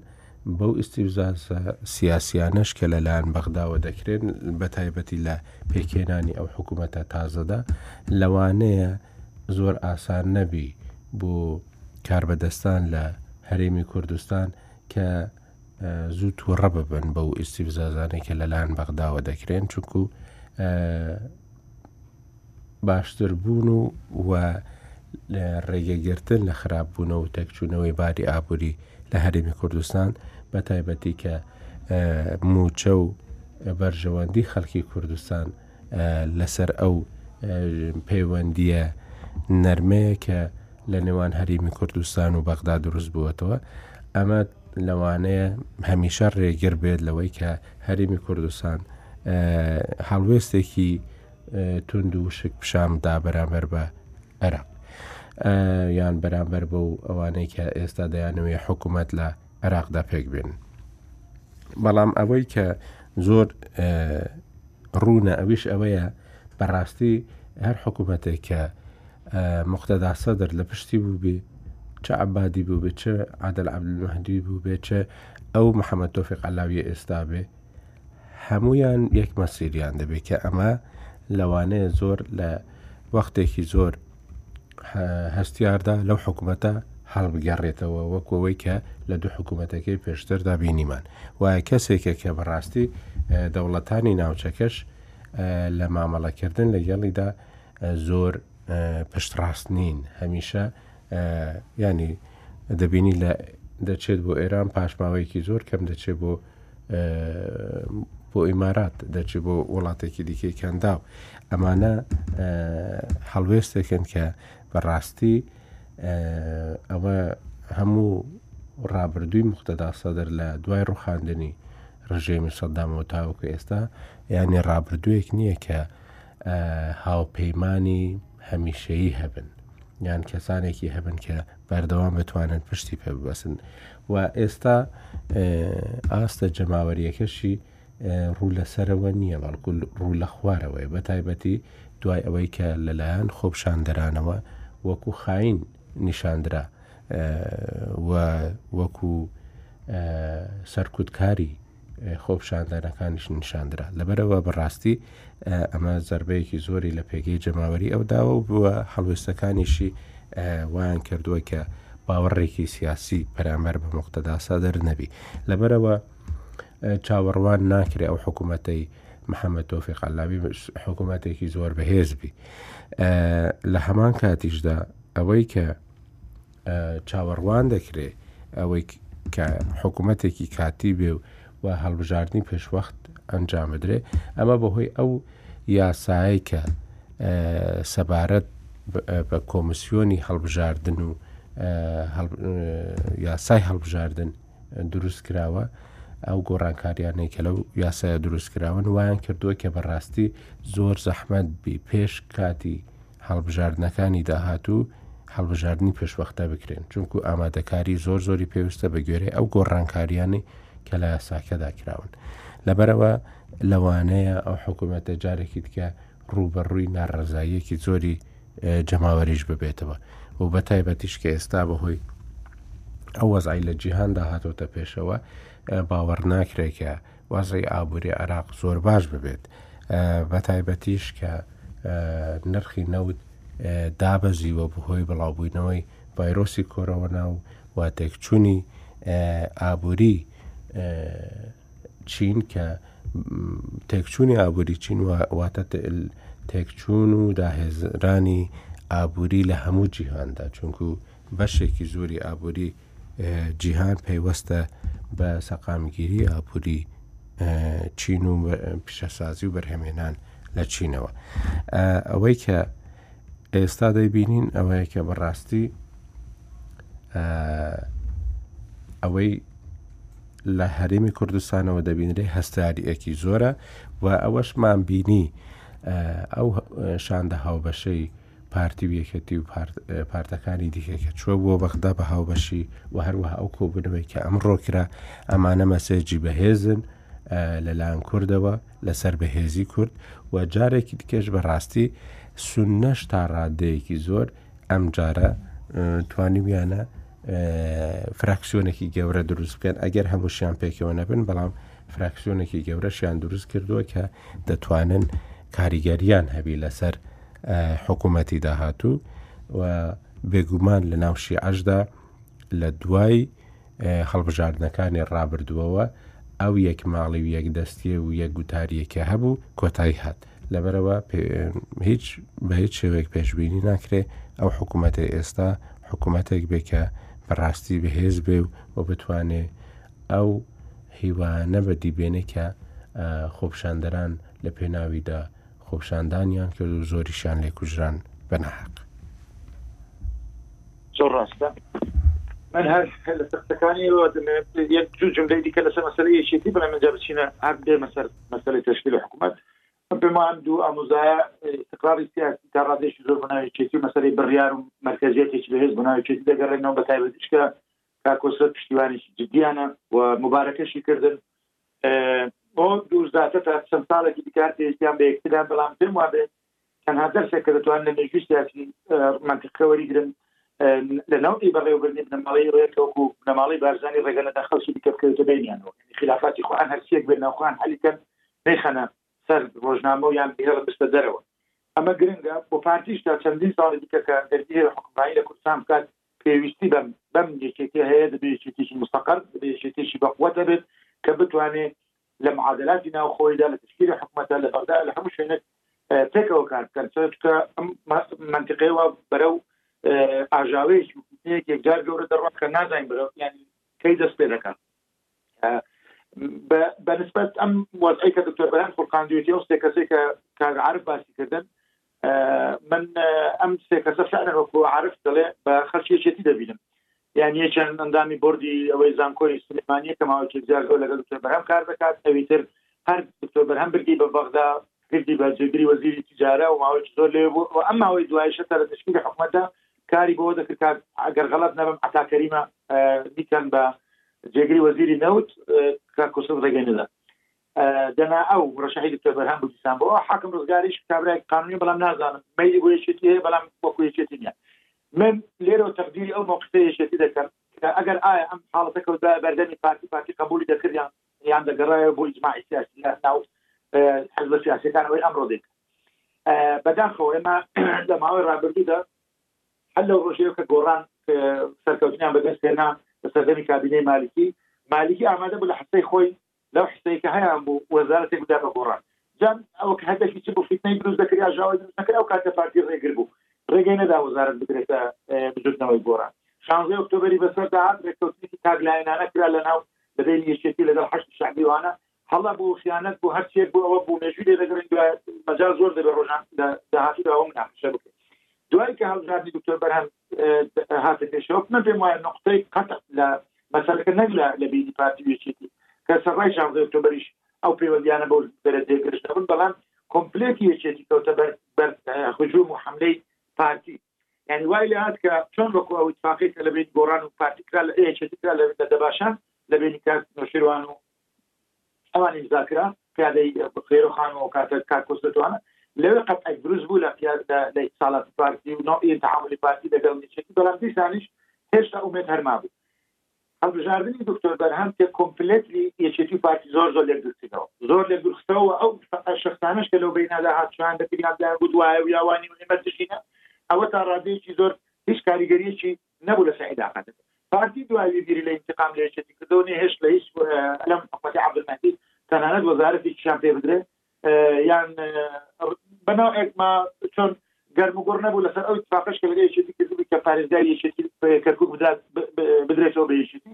Speaker 1: بەو ئیسیوزازە سیاسیانەش کە لەلایەن بەغداوە دەکرێن بە تایبەتی لە پێکێنانی ئەو حکوومەتە تازەدا لەوانەیە زۆر ئاسان نەبی بۆ کاربەدەستان لە هەرێمی کوردستان کە زوو تووڕە ببن بەو ئیسیوزازانێکە لەلایەن بەغداوە دەکرێن چونکو باشتر بوون و و ڕێگەگرتن لە خراپ بوونە و تێکچوونەوەی باری ئابووری لە هەرێمی کوردستان بە تایبەتی کە موچە و بەرژەوەندی خەڵکی کوردستان لەسەر ئەو پەیوەندیە نەرمەیە کە لە نێوان هەرێمی کوردستان و بەغدا دروست بووەتەوە ئەمە لەوانەیە هەمیشە ڕێگر بێت لەوەی کە هەرێمی کوردستان هەڵوێستێکی توند و وشک پیشان دا بەرامبەر بە عێراق یان بەرامبەر بە و ئەوانەی کە ئێستا دەیانەوەی حکوومەت لە عێراقدا پێک بێن بەڵام ئەوەی کە زۆر ڕوونە ئەویش ئەوەیە بەڕاستی هەر حکوومەتێک کە مختدا سەدر لە پشتی بوو بێ چ عبادی بوو بێ چ عادل عبدمەهدی بوو بێ چ ئەو محەممەد تۆفیق علاویە ئێستا بێ هەموویان یەک مەسیریان دەبێت کە ئەمە لەوانەیە زۆر لە وەختێکی زۆر هەستیاردا لەو حکوومەتە هەڵبگەڕێتەوە وەکەوەی کە لە دوو حکوومەتەکەی پێشتردا بینیمان وایە کەسێکە کە بەڕاستی دەوڵەتانی ناوچەکەش لە مامەڵەکردن لە گەڵیدا زۆر پشتڕاست نین هەمیشە ینی دەبینی لە دەچێت بۆ ئێران پاشماوەیەکی زۆر کەم دەچێت بۆ بۆ ئیمارات دەچێ بۆ وڵاتێکی دیکەی کەنداو ئەمانە هەڵوێستێکن کە بەڕاستی ئەوە هەموو ڕابردووی مختدا سەدر لە دوای ڕوخاندنی ڕژێمی سەدامەوە تاوەکو ئێستا یعنی ڕابردوویەک نییە کە هاوپەیمانی هەمیشەیی هەبن یان کەسانێکی هەبن کە بەردەوام بتوانن پشتی پێ ببەسن و ئێستا ئاستە جەماوەریەکەشی ڕوو لە سەرەوە نییە بەڵکو ڕوو لە خوارەوەی بە تایبەتی دوای ئەوەی کە لەلایەن خۆپشاندەرانەوە وەکو خاین نیشاندرا وەکو سەرکوتکاری خۆپشاندانەکانیش نیشاندرا لەبەرەوە بەڕاستی ئەمە زربەیەکی زۆری لە پێگەی جەماوەری ئەو داوە و بووە هەڵوێستەکانیشی وایان کردووە کە باوەڕێکی سیاسی پەرامەر بە مختداسا دەرنەبی لەبەرەوە چاوەڕوان ناکرێ ئەو حکوومەتەی محەممەد تۆفیق علاوی حکوومەتێکی زۆر بەهێز بی لە هەمان کاتیشدا ئەوەی کە چاوەڕوان دەکرێ ئەوەی کە حکوومەتێکی کاتی بێ و هەڵبژاردنی پێشوەخت ئەنجام بدرێ، ئەمە بەهۆی ئەو یاسایەی کە سەبارەت بە کۆمسیۆنی هەڵبژاردن و یاسای هەڵبژاردن دروست کراوە، ئەو گۆڕانکارییانەی کە لەو یاسایە دروست کراون وایان کردووە کە بەڕاستی زۆر زەحمەت بی پێش کاتی هەڵبژاردنەکانی داهاتوو هەڵبژاردنی پێشوەختە بکرێن چونکو ئامادەکاری زۆر زۆری پێویستە بە گوێرەی ئەو گۆڕانکاریانی کە لە یاساکەدا کراون لەبەرەوە لەوانەیە ئەو حکوومەتە جارێکی دیکە ڕوبەڕووی ناڕزاییەکی زۆری جەماوەریش ببێتەوە و بە تایبەتیش کە ئێستا بەهۆی ئەو وەزای لە جیهاندا هاتۆتە پێشەوە باوەڕ ناکرێکە وەزعی ئابووری عێراق زۆر باش ببێت بە تایبەتیش کە نرخی نەوت دابەزیوە بەهۆی بڵاوبووینەوەی ڤایرۆسی کۆرەوەنا و و تێکچوونی ئابووری چین کە تێکچوونی ئابووری چین واتە تێکچوون و داهێزرانی ئابووری لە هەموو جیهاندا چونکو بەشێکی زۆری ئابووری جیهان پەیوەستە بە سەقامگیری ئاپوری چین و پیشەسازی و بەرهەمێنان لە چینەوە ئەوەی کە ئێستا دەیبینین ئەوەیە کە بەڕاستی ئەوەی لە هەرێمی کوردستانەوە دەبینرێ هەستاریەکی زۆرە و ئەوەشمان بینی ئەو شاندە هاوبەشەی پارتی و یەکێتی و پارتەکانی دیکە کە چووە بۆ بەغدا بە هاوبەشی و هەروەها ئەو کۆبنەوەی کە ئەمڕۆ کرا ئەمانە مەسێجی بەهێزن لەلایەن کوردەوە لەسەر بەهێزی کورد و جارێکی دیکەش بەڕاستی سونەش تا ڕادەیەکی زۆر ئەم جارە توانیویانە فراکسیۆنێکی گەورە دروست بکەن ئەگەر هەمووشیان پێکەوە نەبن بەڵام فراکسیۆنێکی گەورەشیان دروست کردووە کە دەتوانن کاریگەریان هەبی لەسەر حکوومەتی داهاتوو و بێگومان لە ناو شیعەشدا لە دوای هەڵبژاردنەکانی ڕابردووەوە ئەو یەک ماڵی و یەک دەستیە و یەک گوتاریەکە هەبوو کۆتایی هات لەبەرەوە هیچ بە هیچ شێوەیەک پێشببینی ناکرێ ئەو حکوومەتە ئێستا حکوومەتێک بێ کە بەڕاستی بەهێز بێ و و بتوانێ ئەو هیوانە بە دیبێنێکە خۆپشاندەران لە پێناویدا خۆپشاندانیان کرد و زۆریشیان لێ کوژران بە ناحەق.
Speaker 3: زۆر ڕاستە من هەر لە سەرقسەکانی ئێوە دەمەوێت یەک دوو جملەی دیکە لەسەر مەسەلەی یەکێتی بڵێم من جا بچینە هەر بێمە سەر مەسەلەی تشکیل و حکوومەت من پێم وایە ئەم دوو ئامۆزایە استقراری سیاسی تا ڕادێکی زۆر بە ناوی یەکێتی و مەسەلەی بڕیار و مرکزیەتێکی بەهێز بە ناوی یەکێتی دەگەڕێنەوە بە تایبەتیش کە کاک کۆسرەت پشتیوانێکی جددیانە و مبارەکەشی کردن بۆ دووزاتە تا چەند ساڵێکی دیکار پێویستیان بە یەکتردا بەڵام پێم وابێت تەنها دەرسێک کە دەتوان لە مێژوی سیاسی منتیقە وەریگرن لە ناوی بەڕێوەبرنی بنەماڵی ڕێکەوەکو بنەماڵی بارزانانی ڕێگە نەدا خەڵکی دیکە بکەوێتە بینیانەوە خلافاتی خوان هەرسیەک بێت ناوخوان حەلیکەن نەیخەنە سەر ڕۆژنامە و یان بهێڵە بستە دەرەوە ئەمە گرنگە بۆ پارتیش تا چەندین ساڵی دیکە کە دەرگیری لە حکومڕایی لە کوردستان بکات پێویستی بەم بەم یەکێتیە هەیە، دەبێ یەکێتیەکی مستەقەر، دەبێ یەکێتیەکی بەقوەت هەبێت کە بتوانێ لە معادلاتی ناوخۆیدا، لە تەشکیلی حکومەتە، لە بەغدا، لە هەموو شوێنێک پێکەوە کار بکەن، چونکە ئەم مەنتیقەی وا بەرەو ئاژاوەیەکی و فیتنەیەکی یەکجار گەورە دەڕوات کە نازانین بەرەو یانی کەی دەست پێ دەکا. بە نسبەت ئەم وەزعی کە دکتۆر بەرهەم خولقاندوێتی ئەو سێ کەسەی کە کاک عارف باسی کردن، من ئەم سێ کەسە فعلا وەکو عرف دەڵێ بە خەرچی یەکێتی دەبینم یان یەکیان ئەندامی بردی ئەوەی زانکۆی سلێمانی کە ماوەکی زیاد زۆر لەگەڵ دکتۆر بەرهەم کار دەکات ئەوی تر هەر دکتۆر بەرهەم بردی بە بەغدا کردی بە جێگری وەزیری تجارە و ماوەکی زۆر لێ بوو و ئەم ماوەی دوایشە سەر تشکیل حکومەتدا کاری بۆ دەکرد ئەگەر غەڵت نەبم عتاکەریمە دیکەن بە جێگری وەزیری نەوت کە کوسم ڕێگەی نەدا دەنا ئەو ڕەشەحی دکتۆر بەرهەم بوو دیسان بۆ حاکم ڕزگاریش کابراێک قانونی بەڵام نازانم مەلی بۆ یەکێتی هەیە بەڵام وەکو یەکێتی نیە من لێرە تەقدیری ئەو موقفی یەکێتی دەکەم ئەگەر ئایا ئەم حاڵەتە کەوت بەردەمی پارتی پارتی قبولی دەکردیان یان دەگەڕایە بۆ ئیجمماعی سیاسی لە ناو حزب سیاسەکان ئەوەی ئەمڕۆ دێت بەداخەوە ئێمە لە ماوەی ڕابردوودا هەل لەو ڕۆژەیە کە گۆڕان سەرکەوتنیان بەدەستێنا لە سەردەمی کابینەی مالکی مالکی ئامادە بوو لە حسەی خۆی لەو حسەی کە هەیان بوو وەزارەتێک بدا بە گۆڕان جا ئەوە کە هەدەفی چ بوو فیتنەی دروست دەکرد ئاژاوەی دروست نەکرد ئەو کاتە پارتی ڕێگر بوو ڕێگەی نەدا وەزارەت بدرێتە بزوتنەوەی گۆڕان شانزەی ئۆکتۆبەری بەسەر داهات ڕێککەوتنێکی تاک لایەنانە کرا لە ناو لە بینی یەکێتی لەگەڵ حەشد شەعبی وانە هەڵە بوو خیانەت بوو هەر چیەک بوو ئەوە بوو مێژوی لێ دەگەڕین دوای مەجال زۆر دەبێ ڕۆژان لە داهاتوودا ئەوە مناقشە بکەین دوای کە هەڵبژاردنی دکتۆر بەرهەم هاتە پێشەوە من پێم وایە نقطەی قەت لە مەسەلەکە نەک لە لە بینی پارتی وێچێتی کە سەڕای شانزەی ئۆکتۆبەریش ئەو پەیوەندیانە بەو بەرە دێگرش نەبوون بەڵام کۆمپلێتی یەکێتی کەوتە بەر بەر هجوم و حملەی پارتی یعنی وای لە هات کە چۆن وەکو ئەو اتفاقی کە لە بین گۆڕان و پارتی کرا لە ئێچێتی کرا لە دەباشان لە بینی کاک نوشیروان و ئەوان ئیمزا کرا پیادەی خێرۆ خان و کاکە کاک کۆسرە جوانە لەوێ قەتعێک دروست بوو لە پیاد لە ئیتسالاتی پارتی و نۆ تعاملی پارتی لەگەڵ یەکێتی بەڵام دیسانیش هێشتا ئومێد هەر مابوو هەڵبژاردنی دکتۆر بەرهەم کە کۆمپلێتلی یەکێتی و پارتی زۆر زۆر لێک درستەوە زۆر لێک درستەوە ئەو شخصانش کە لەو بینادا هاتوان دەکریان دایان بوو دوایە و یاوانی و ئێمە دژینە ئەوە تا ڕادێکی زۆر هیچ کاریگەریەکی نەبوو لەسەر عیلاقاتی پارتی دوای وی بیری لە ئینتقام لە یەکێتی کردەوە نەهێشت لە هیچ لەم حکومەتی عەبدولمەهدی تەنانەت وەزارەتێکیشیان پێ بدرێ یان بەناو ئێکما چۆن گەرم و گوڕ نەبوو لەسەر ئەو اتفاقش کە لەگە یەکێتی کردبوو کە پارێزگای یەکێتی کەرکک بدات بدرێتەوە بە یەکێتی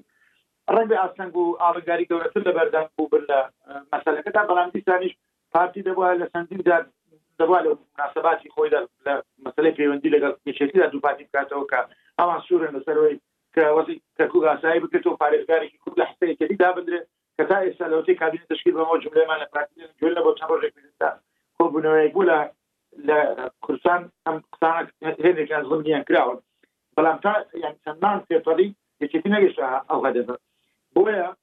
Speaker 3: ڕەنگ ئاستەنگ و ئاڵنگاری گەورەتر لە بەردەم بوو بن لە مەسلەکەدا بەڵام دیسانیش پارتی دەبوایە لە چەندین جار دەبوا لە موناسەباتی خۆیدا لە مەسەلەی پەیوەندی لەگەڵ یەکێتیدا دووپاتی بکاتەوە کە ئەوان سوورن لەسەر ئەوەی کە وەزی کەرکوک ئاسایی بکرێتەوە پارێزگارێکی کورد لە حسە یەکێتی دابندرێت کە تا ئێستا لەوەتەی کابینە تشکیل بەمەوە جملەیمان لە پارتی دێن گوێ لە بۆ چەند ڕۆژێک پێشتا کۆبوونەوەیەک بوو لە لە کوردستان ئەم قسانە هێنێکیان زڵمیان کراون بەڵام تا یان چەندمان پێپەڕی یەکێتی نەگەشتە ئەو هەدەفە بۆیە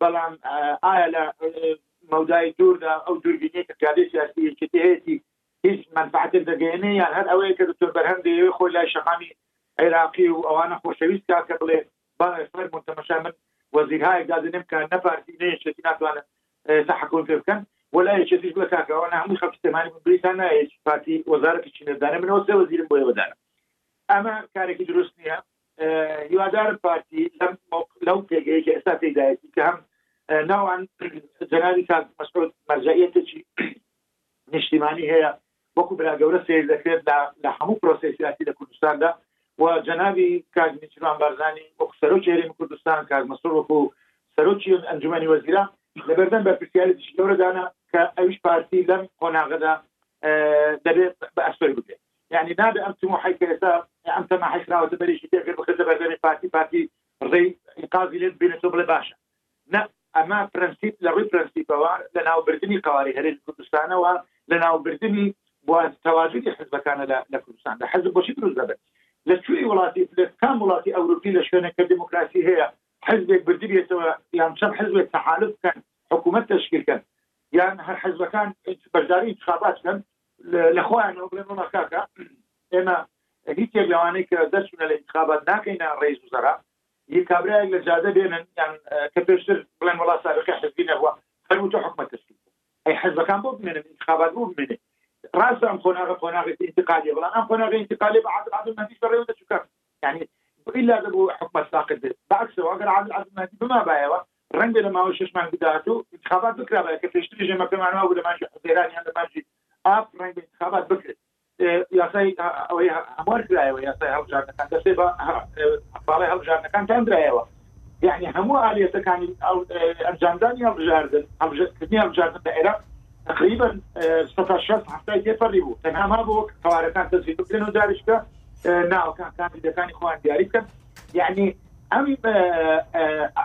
Speaker 3: بەڵام ئایا لە مەودای دووردا ئەو دووربینیە کە کادەی سیاسی یەکێتی هەیەتی هیچ مەنفعەتێک دەگەیەنێ یان هەر ئەوەیە کە دکتۆر بەرهەم دەیەوێ خۆی لای شەقامی عێراقی و ئەوانە خۆشەویست کات کە بڵێ با فەرمون تەمەشا من وەزیرهایەک دادەنێم کە نە پارتی نە یەکێتی ناتوانن ئێستا حکومت پێ بکەن ولا یەکێتیش بڵێ کاکە ئەوانە هەموو خەڵکی سلێمانی بوون بریتان نایە هیچ پارتی وەزارەتێکی نێدانێ من ئەوە سێ وەزیرم بۆیە وەدانە ئەمە کارێکی دروست نییە هیوادارم پارتی لەم لەو پێگەی کە ئێستا تێدایەتی کە هەم ناوان جەنابی کاک مەسعود مەرجعیەتێکی نیشتیمانی هەیە وەکو برا گەورە سیر دەکرێت لە هەموو پرۆسی سیاسی لە کوردستاندا و جەنابی کاک نیچوان بارزانانی وەکو سەرۆکی هەرێمی کوردستان کاک مەسعود وەکو سەرۆکی ئەنجومەنی وەزیران لەبەردەم بەرپرسیارێتیش گەورەدانە کە ئەویش پارتی لەم قۆناغەدا دەبێت بە ئەسپەر بکرێت یانی نابێ ئەم تموحەی کە ئێستا ئەم تەماحەی خراوەتە بەریشی تێ گەر بخرێتە بەردەمی پارتی پارتی ڕێی ئینقازی لێ ببینێت تۆ بڵێ باشە نە ئەمە پرەنسیپ لە ڕووی پرەنسیپەوە لە ناوبردنی قەواری هەرێمی کوردستانەوە لە ناوبردنی بواز تەواجدی حزبەکانە لە لە کوردستان لە حزب بۆچی دروست دەبێت لە کوێی وڵاتی لە کام وڵاتی ئەوروپی لە شوێنێک کە دموکراسی هەیە حزبێک بردبێتەوە یان چەند حزبێک تەحالف بکەن حکوومەت تشکیل بکەن یان هەر حزبەکان بەشداری انتخابات بکەن لە خۆیانەوە بڵێن وەڵا کاکە ئێمە هیچێک لەوانەی کە دەرچونە لە انتخابات ناکەینە ڕێز وزەرا یە کابراایەک لە جادە بێنن یان کە پێشتر بڵێن وڵا سابقی حزبی نەبووە هەرمو تۆ حکومە تشکیل ئەی حزبەکان بۆ بمێنن انتخابات بوو بمێنێ ڕاستە ئەم قۆناغە قۆناغێکی انتقالی بڵام ئەم قۆناغی انتقالی بە عادل عادل مەندیش بەڕێوە دەچووکە یعنی إلا دەبوو حکومەت ساقت بێت بەعکسەوە ئەگەر عادل عادل مەندی بما بایەوە رەنگە لە ماوەی شەش مانگی داهاتوو ئینتخابات بکرابایە، کە پێشتریش هێمەکەمان وابوو لە مانگی حوزەیران یان لە مانگی ئاب رەنگە ئینتخابات بکرێت. یاسای ئەوەی هەموار کرایەوە، یاسای هەڵبژاردنەکان دەستەی بە باڵای هەڵبژاردنەکان دانرایەوە، یەعنی هەموو ئالیەتەکانی ئەنجامدانی هەڵبژاردن، کردنی هەڵبژاردن لە عێراق تەقریبەن سەتا شەست هەفتای تێپەڕی بوو، تەنها مابوو وەک قەوارەکان تەزویر بکرێن و جاریشکە ناوەکان کاندیدەکانی خۆیان دیاری بکەن. یعنی ئەم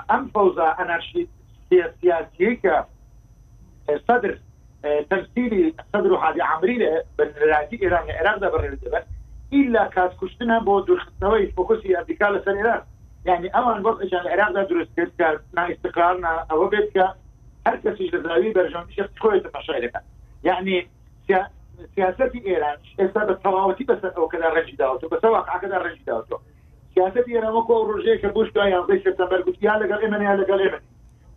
Speaker 3: ئەم فەوزا ئەنارشی سیاسیەی کە سەدر تەمسیلی سەدر و حاجی عمری لە بەراتی ئێران لە عێراقدا بەڕێوە دەبن ئیلا کات کوشتنە بۆ دوورخستنەوەی فۆکسی ئەمریکا لەسەر ئێران یعنی ئەوان وەزعیان لە عێراقدا دروست کرد کە نایستقرار ئەوە بێت کە هەر کەسیش لە زاوی بەرژەوەی شخص خۆی تەماشای دەکات یعنی سیاستی ئێران ئێستا بە تەواوەتی بەسەر ئەو کەدا ڕێژی داوەوە بەسەر واقعەکەدا ڕێژی داوەوە زیاتر دیارە وەکو ئەو ڕۆژەیە کە بوش دوای یازدەی سێپتەمبەر گوتی یا لەگەڵ ئێمەن یا لەگەڵ ئێمە نین.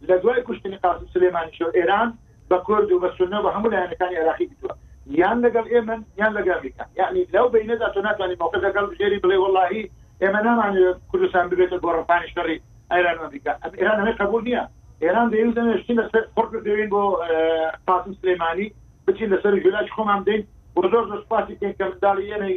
Speaker 3: لە دوای کوشتنی قاسم سولەیمانیشەوە ئێران بە کورد و بە سوننە و بە هەموو لایەنەکانی عێراقی گوتووە یان لەگەڵ ئێمەن یان لەگەڵ ئەمریکا. یەعنی لەو بەینەدا تۆ ناتوانی مەوقف لەگەڵ هەڵبژێری بڵێی وەڵاهی ئێمە نامانەوێت کوردستان ببێتە گۆڕەپانی شەڕی ئێران و ئەمریکا. ئێران ئەمەی قەبووڵ نییە. ئێران دەیویست ئێمە بچین لەسەر قوڕگ ببێین بۆ قاسم سولەیمانی، بچین لەسەر و ژووراکی خۆمان بدەین و زۆر زۆر سوپاسی بکەین کە منداڵی ئێمەی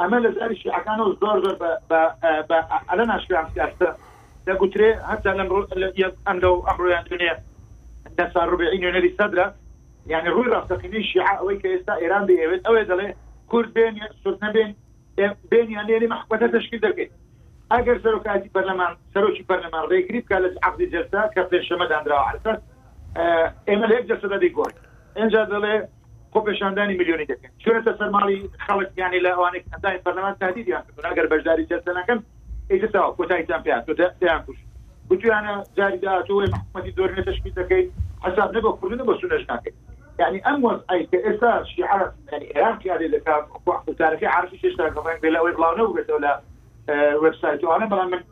Speaker 3: ئەمە لە زاری شیعەکانەوە زۆر زۆر بە ئەلە ناشکرام سیاستە دەگوترێ هەتا لەم ئەم لەو ئەمڕۆیان دونێ دەسا ڕوبعی نوێنەری سەدرە یعنی ڕووی ڕاستەقینی شیع ئەوەی کە ئێستا ئێران دەیەوێت ئەوێ دەڵێ کورد بێن سود نەبێن بێن یان لێنی مەحکومەتە تشکیل دەکەیت ئەگەر سەرۆکاتی پەرلەمان سەرۆکی پەرلەمان ڕێگری بکە لە عقدی جەستا کە پێنجشەمەدانراوە ئەساس ئێمە لە یەک جەسەدا دەیگۆڕین ئەجا دەڵێ خۆپێشاندانی ملیۆنی دەکەن چونەتە سەر ماڵی خەڵک یانی لە ئەوانێک ئەندامی پەرلەمان تهدیدیان کردون ئەگەر بەشداری جەلسە نەکەن ئیترتاوە کۆتاییان پێیان تۆ دەیان کوشت گوتویانە جاری داهاتووەی محکومەتی زۆرینە تشکیل دەکەیت حساب نە بە کوردن بە سونەش ناکەیت یعنی ئەم وەزعی کە ئێستا شیعە ئێران قیادی دەکات قوتارەکەی عرفی چێشتا ڕێک بێ لە ئەوەی بڵاو نەبووێتەوە لە وبسایتوانە بەڵام من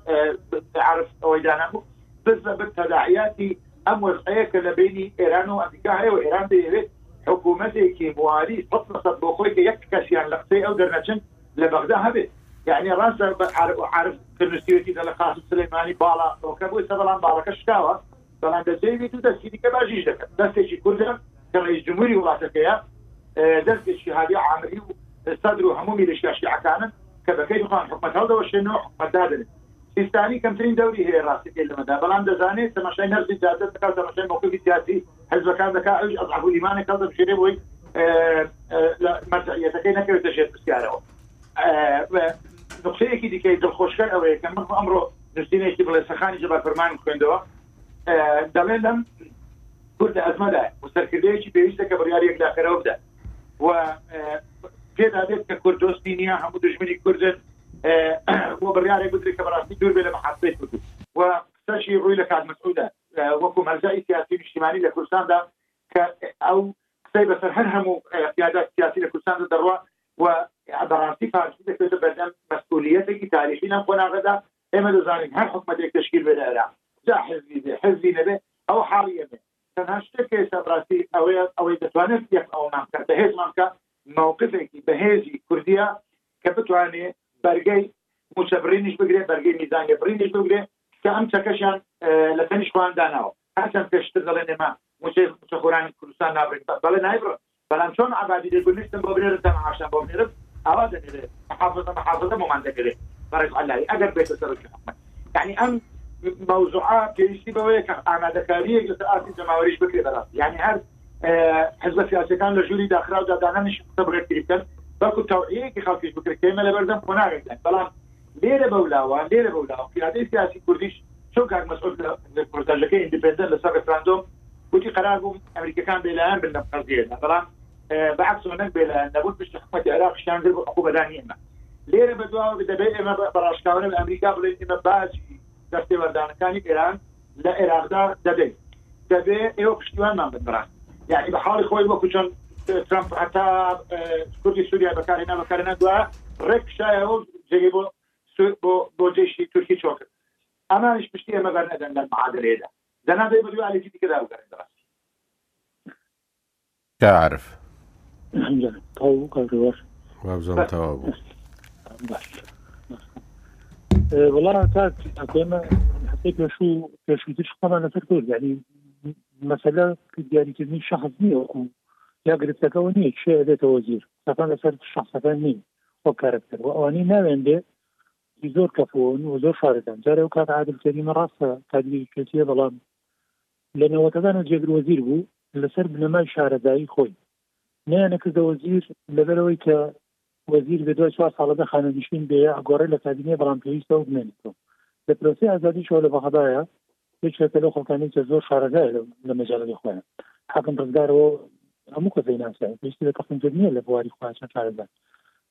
Speaker 3: عرف ئەوەی دانابوو بزە بە تەداعیاتی ئەم وەزعەیە کە لە بەینی ئێران و ئەمریکا هەیە و ئێران دەیەوێت حکوومەتێکی مواری سەد لە سەد بۆ خۆی کە یەک کەسیان لە قسەی ئەو دەرنەچن لە بەغدا هەبێت. یەعنی ڕاستە عارف کە نووسیوێتی دەڵێ قاسم سولەیمانی باڵا ڕۆکە بۆی سە بەڵام باڵەکە شکاوە بەڵام دەزێوی بێت و دەستی دیکە باژیش دەکەن. دەستێکی کوردە کە ڕەئیس جمهووری وڵاتەکەیە، دەستێکی هادی عامری و سەدر و هەموو میلیشیا شیعەکانن کە بە کەیفی خۆیان حکومەت هەڵدەوەشێنن و حکومەت دادەنێن. سیستانی کەمترین دەوری هەیە ڕاستەکەی لەمەدا بەڵام دەزانێت تەماشای نەبزی جادە دەکا و تەماشای مەوقفی سیاسی حزبەکان دەکا ئەویش ئەزعەف الایمانێک هەڵدەبژێرێ بۆی لە مەرجعیەتەکەی نەکەوێتە ژێر پرسیارەوە نقطەیەکی دیکەی دڵخۆشکەر ئەوەیە کە من ئەمڕۆ نووسینێکی بڵێ سەخانی جەبار فەرمانم خوێندەوە دەڵێ لەم کورد ئەزمەدا و سەرکردەیەکی پێویستە کە بڕیار یەکلاکەرەوە بدە و پێدابێت کە کورد دۆستی نییە هەموو دژمنی کوردن بۆ بڕارێک بدرێت کە بەڕاستی دوور بێ لە مححاسی کورد و قسەشی ڕووی لە کات مەسعودە وەکو مەرجعی سیاسی نیشتیمانی لە کوردستاندا کە ئەو قسەی بەسەر هەر هەموو قیادات سیاسی لە کوردستاندا دەڕوە و بەڕاستی پارتی دەکرێتە بەردەم مەسئولیەتێکی تاریخی لەم قۆناغەدا ئێمە دەزانین هەر حکومەتێک تشکیل بێ لە عێراق جا حزبی بێ حزبی نەبێ ئەو حاڵی ئەبێ تەنها شتێک کە ئێستا بڕاستی ئەوەیە ئەوەی دەتوانێت یەک ئەوەمان بکات بەهێزمان بکات مەوقفێکی بەهێزی کوردیە کە بتوانێ بەرگەی موچە بڕینیش بگرێ بەرگەی میزانیە بڕینیش بگرێ کە ئەم چەکەشیان لە تەنیش خۆیان داناوە هەرچەند پێشتر دەڵێن ئێمە موچەی موچەخۆرانی کوردستان نابڕین بەڵێ نایبڕن بەلام چۆن عەبادی دەی گولشتم بۆ بنێرم تەمە عاشم بۆ بنێرم ئاوا دەنێرێ محافظە محافظە بۆمان دەنێرێ بەڕێز عەلایی ئەگەر بێتە سەرۆکی حکومەت یانی ئەم مەوزوعە پێویستی بەوەیە کە ئامادەکاریەک لەسەر ئاستی جەماوەریش بکرێ بەراست یانی هەر حزبە سیاسەکان لە ژووری داخراودا دانانیش قسە بڕێکتری بکەن بەڵکو تەوعیەیەکی خەڵکیش بکرێت کە ئێمە لە بەردەم قۆناغێکداین بەڵام لێرە بەولاوە لێرە بەولاوە قیادەی سیاسی کوردیش چۆن کاک مەسعود لە ڕپۆرتاژەکەی ئیندیپێندەنت لەسەر ڕێفراندۆم وتی قەرار بوو ئەمریکییەکان بێلایەن بن لەم قەزیەیەدا بەڵام بەعکس نەک بێلایەن نەبوون پشت حکومەتی عێراقیشیان گرت بۆ عقوبەدانی ئێمە لێرە بەدواوە دەبێت ئێمە بە ڕاشکاوانە لە ئەمریکا بڵێن ئێمە باجی دەستێوەردانەکانی ئێران لە عێراقدا دەدەین دەبێ ئێوە پشتیوانمان بن بەڕاست یعنی بە حاڵی خۆی وەکو چۆن ترامپ هەتا کوردی سووریا بەکارهێنا بەکارێنە دوایە ڕێک کشایەوە و جێگەی بۆ بۆ بۆ جێشی تورکی چۆ کرد ئەمانش پشتی ئێمە بەرنەدەن لەم معادلەیەدا دەنا بێ بە دوو ئالێکی دیکەدا بگەڕێن بەڕاستی
Speaker 1: کاک
Speaker 2: عارف.
Speaker 1: هەمزەم تەواو بوو
Speaker 2: کاک ڕێباز؟ وابزانم تەواو بوو. باش باش. اه، وەڵا کاک ئەکۆمە هەفتەی پێشوو پێشووترش قسەمان لەسەر کرد یعنی مەسەلە دیاریکردنی شخص نییە وەکو یا گرفتەکەەوە نییە چێ دێتە وەزیر قسەکان لەسەر شخصەکان نین وەک کارکتەر و ئەوانەی ناوێن بێ زۆر کەفۆن و زۆر شارەکان جارێ و کاک عادل کەریمە ڕاستە کادری توێتیە بەڵام لە نەوەتەکان و جێگر وەزیر بوو لەسەر بنەمای شارەزایی خۆی نەیانەکردە وەزیر، لەبەرئەوەی کە وەزیر بێ دوای چوار ساڵە بێ خانەنشین بێ یا ئەگۆڕێ لە کابینەی بەڵام پێویستە ئەو بمێنێتەوە لە پرۆسەی ئازادیشەوە لە بەغەدایە یەکێکە لەو خەڵکانەی کە زۆر شارەزایە لە مەجالی خۆیان حەکم ڕزگارەوە هەموو کەس دەیناسێ پێویستی بە تەقدیمکرد نییە لە بواری خۆیان چەند شارەزا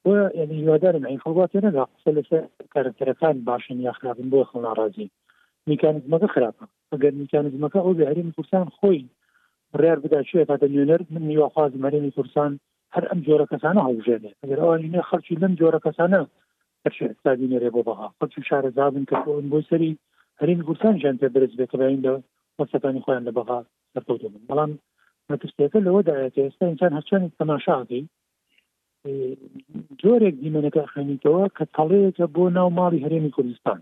Speaker 2: بۆ یعنی هیوادارم ئەین خەڵوا تێ نەگا قسە لەسەر کارەکتەرەکان باشن یا خراپن بۆ خەڵ ناڕازی میکانیزمەکە خراپە ئەگەر میکانیزمەکە ئەو بێ هەرێمی کوردستان خۆی بڕیار بدا چێ کاتە نوێنەر من هیواخوازم هەرێمی کوردستان هەر ئەم جۆرە کەسانە هەڵبژێنێ ئەگەر ئەوانی نێ خەڵکی لەم جۆرە کەسانە هەرشێ حسابی نێرێ بۆ بەغا خەڵکی شارەزابن کە بۆن بۆی سەری هەرێمی کوردستان ژیان پێ بەرز بێت بەین لە وەسەکانی خۆیان لە بەغا سەرکەوتو بن بەڵام مەترسیەکە لەوەدایە کە ئێستا ئینسان هەرچەند تەماشاکەی جۆرێک دیمەنەکە خوێنیتەوە کە تەڵەیەکە بۆ ناو ماڵی هەرێمی کوردستان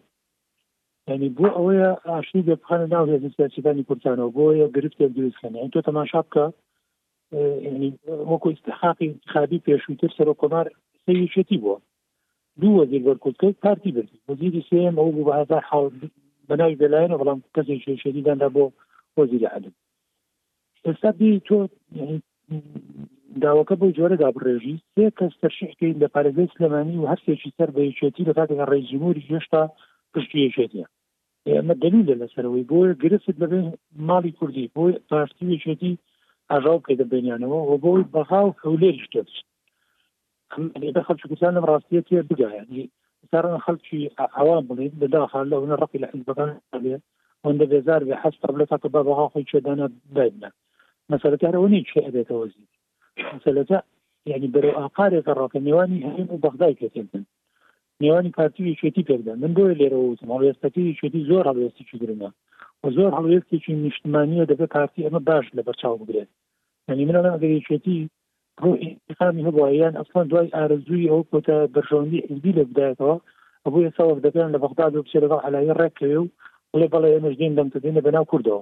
Speaker 2: یانی بۆ ئەوەیە ئاشتی بێ بخەنە ناو هێزە سیاسیەکانی کوردستانەوە بۆیە گرفتێک دروست کەن یانی تۆ تەماشا بکە یعنی وەکو استحقاقی انتخابی پێشووتر سەرۆک کۆمار سەیەکێتی بووە دوو وەزیر بەرکوتکرد پارتی برد وەزیری سێم ئەو بوو بە هەزار حاڵ بەناوی بەلایەنە بەڵام کەسێک شێشێریداندا بۆ وەزیری عدل ئێستا بی تۆ داوەکە بۆ جۆرە دابڕێژی سێ کەس تەرشیحکەین لە پارێزگای سلێمانی و هەرسێکی سەر بە یەکێتی لە کاتێکە ڕێز جمهوری هێشتا پشتی یەکێتە ئێمە دلیلە لەسەرەوەی بۆ گرفت لەبێ ماڵی کوردی بۆ پارتی یەکێتی ئاژاو بکەیتە بینیانەوە و بۆی بەغا و هەولێریش تێبچ ئەمەبێتە خەلکی کوردستان لەم ڕاستیە تێ بگایەنی سارن خەلکی عوام بڵین لە داخا لە هونە ڕقی لە حزبەکان بێ ئەوەندە بێزار بێ حەز تەڕ لە تاکە با بەغا خۆی چێدانە دایبنە مەسەلەکە هەرەوە نیە چێ ئەبێتە وەزیر مەسەلەکە یعنی بەرەو ئاقارێکە ڕۆکە نێوانی هەریم و بەغدای پێکردن نێوانی پارتی و یەکێتی پێکدا من بۆیە لێرە وتم هەڵوێستەکەی یەکێتی زۆر هەڵوێستێکی گرنگە و زۆر هەڵوێستێکی نیشتمانیە دەبێت پارتی ئەمە باش لە بەرچاو بگرێت یعنی منە ئەگەر یەکێتی ڕۆحی ئینتیقامی هەبوایە یان ئەسڵەن دوای ئارەزووی ئەو کۆتا بەرژەوەندی حیزبی لێ بدایەتەوە ئەبوو ئێستا وەفدەکەیان لە بەغداد بێ و بچێ لەگەڵ عەلاوی ڕێک کەوێ و بڵێ بەڵێ ئێمەش دێین دەنگتە دێنە بەناو کوردەوە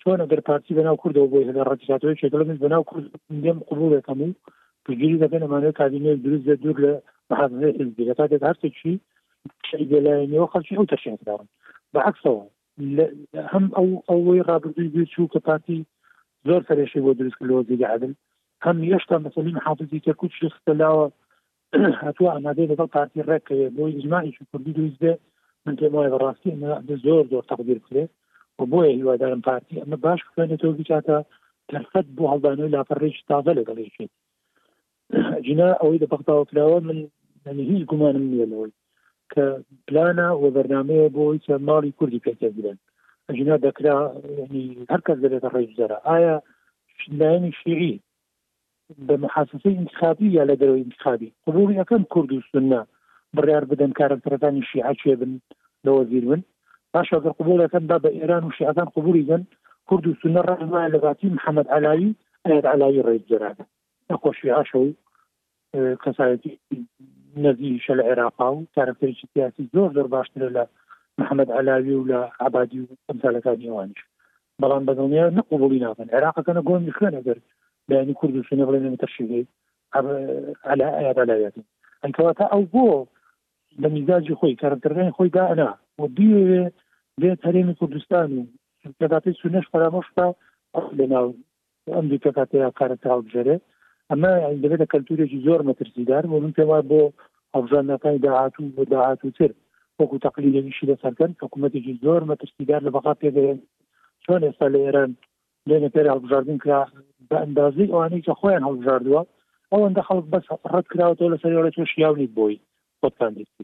Speaker 2: چۆن ئەگەر پارتی بەناو کوردەوە بۆی هەبێ ڕەتی کاتەوەی کێ دەڵێ من بەناو کورد دێم قبوڵێکەم و پشتگیری دەکەن ئەمانەوە کابینەیەک دروست بێت دوور لە محافظەی حیزبی لە کاتێک هەرچێکی شەی بێلایەنیەوە خەڵکی ئەو تەشێنکراون بەعەکسەوە هەم ئەو ئەوەی ڕابردووی بێ چوو کە پارتی زۆر سەرێشی بۆ دروست لە وەزیری عادل هەم هێشتا مەسەلی محافزی کەرکوت شخصە لاوە هاتووە ئامادەی لەگەڵ پارتی ڕێکەوێ بۆی ئیجماعیش کوردی دروست بێ من پێم وایە بەڕاستی ئەمە زۆر زۆر تەقدیر بکرێ و بۆیە هیوادارم پارتی ئەمە باش بخوێنێتەوە بچاتە دەرفەت بۆ هەڵدانەوەی لاپەڕێکی تازە لەگەڵ یەکێت جینا ئەوەی لە بەغداوە کراوە من یعنی هیچ گومانم نییە لەوەی کە پلانە و بەرنمەیە بۆ چە ماڵی کوردی پێکەگرن ئەژینا دەکرا یعنی هەر کەس دەبێتە ڕێژدەرە ئایا لایەنی شیعی بە محاسسی انتخابی یا لە دەرەوەی انتخابی قبوڵی یەکەم کورد و سنە بڕیار بدەن کارەکتەرەکانی شیعە چێ بن لەوە زیر بن باشە گەر قبولەکەن با بە ئێران و شیعەکان قبولی گەن کورد و سنە ڕێ لە باتی محەممەد علاوی ئەیەت علاوی ڕێژدەرانە نەخۆشی هەشە و کەسایەتی نەزیشە لە عێراقا و کارەکتەرێکی سیاسی زۆر زۆر باشترە لە محەممەد علاوی و لە عبادی و ئەمسالەکانی ئەوانش بەڵام بەدڵنیا نەقوبڵی نابن عێراقەکەە گۆمی خوێن ئەگەر بەیانی کورد و سنە بڵێن تەشیگەی علا ئەیادالاویاتن ئەنکەواتە ئەو بۆ لە میزاجی خۆی کارکردنی خۆی دانا و بیوێ بێت هەرێمی کوردستان و دەباتی سونەش پەرامۆشتا لە ناو ئەم دوو پێکهاتەی هاوکارەکە هەڵبژێرێت ئەمە دەبێتە کەلتورێکی زۆر مەترسیدار بۆ من پێم وایە بۆ هەڵبژاردنەکانی داهاتوو بۆ داهاتووتر وەکو تەقلیدێکیشی لەسەرکەن حکوومەتێکی زۆر مەترسیدار لە بەقا پێگەیەن چۆن ئێستا لە ئێران لێنە پێر هەڵبژاردن کرا بە ئەندازەی ئەوانەی کە خۆیان هەڵبژاردووە ئەوەندە خەڵک بەس ڕەت کراوەتەوە لەسەر ئێوە تۆ شیاونیت بۆی خۆتان دیست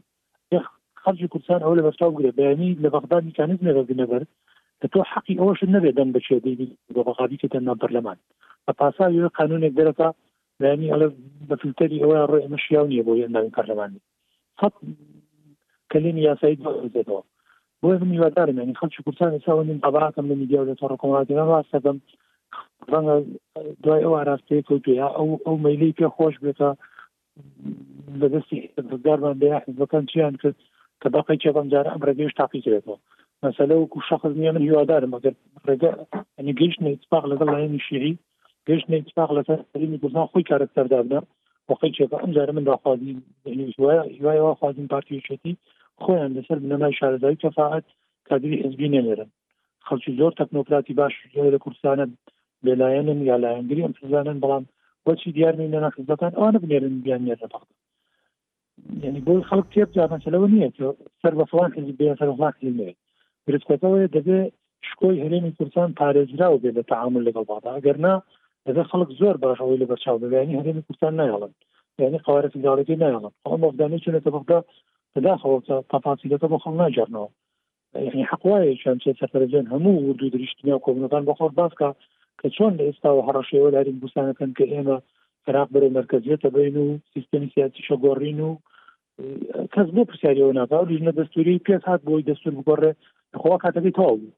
Speaker 2: ئێخ خەڵکی کوردستان ئەوە لەبەرچاو بگرە بەیانی لە بەغدا میکانیزمێک بگرنە بەر کە تۆ حەقی ئەوەشت نەبێ دەنگ بە کێ دەیدی بە بەغا بیکەیتە ناو پەرلەمان بە پاساوی ئەوەی قانوونێک دەرەکا بەیانی ئەڵێ بە فلتەری ئەوەیان ڕۆی ئەمە شیاو نییە بۆ ئەندامی پەرلەمانی سەد کەلێنی یاسایی دۆزێتەوە بۆیە من هیوادارم یانی خەڵکی کوردستان ئێستا وەنیم باباکەم لە میدیا و لە تۆڕە کۆمەڵاتیەکان ڕاست دەکەم ڕەنگە دوای ئەو ئاراستەیە کەوتوێ ئەو ئەو مەیلەی پێ خۆش بێتە لە دەستی دەستدارمان بێ حزبەکان چیان کرد کە باقی چێ بەمجارە ئەم ڕێگەیش تاقی کرێتەوە مەسەلە وەکو شخص نیە من هیوادارم ئەگەر ڕێگە ئەنی گەیشت اتفاق لەگەڵ لایەنی شیعی گەشت اتفاق لەسەر سەرینی کوردان خۆی کارە سەردابدا وقی چێ ئەم جارە من داخوازی هیوایەوە خوازین پارتیچێتی خۆیان لەسەر بنەمای شارەزایی کەفاعات کادری حزبی نێنێرن خەڵکی زۆر تەکنۆکراتی باش لە کوردستانە بێلایەنن یا لایەنگری ئەم حزبانەن بەڵام بۆچی دیار نین لەنا حزبەکان ئەوانە بنێرن بیان نێرنە بەغدا یعنی بۆ خەڵک تێب جامەسە لەوە نییە کە سەر بە فڵان حزب بێ سەر فڵان حزب نێت گرفتەکەەوەی دەبێ شکۆی هەرێمی کوردستان پارێزراو بێت لە تعامل لەگەڵ بەغدا ئەگەر نا دەبێ خەڵک زۆر باش ئەوەی لە بەرچاو بەیانی هەرێمی کوردستان نایڵن یعنی قوارە فیداڵەکەی نایڵن ئەو مەفدانەی چونێتە بەغدا بەداخەوە کە تەفاسیلەکە بۆ خەڵ ناگەرنەوە یەعنی حەق وایە چۆن چێ سەرپەرەجێن هەموو وردو دریشتی ناو کۆبنەکان بۆ خەڵک باس کا کە چۆن لە ئێستاوە هەڕەشەی ئەوە دارین بوسانەکەن کە ئێمە عێراق بەرەو مەرکەزیەتە بین و سیستەمی سیاسی شەگۆڕین و کەس بۆ پرسیاریەوە ناکە ئەو لیژنە دەستوری پێک هات بۆی دەستور بگۆڕێ خوا کاتەکەی تەواو بوو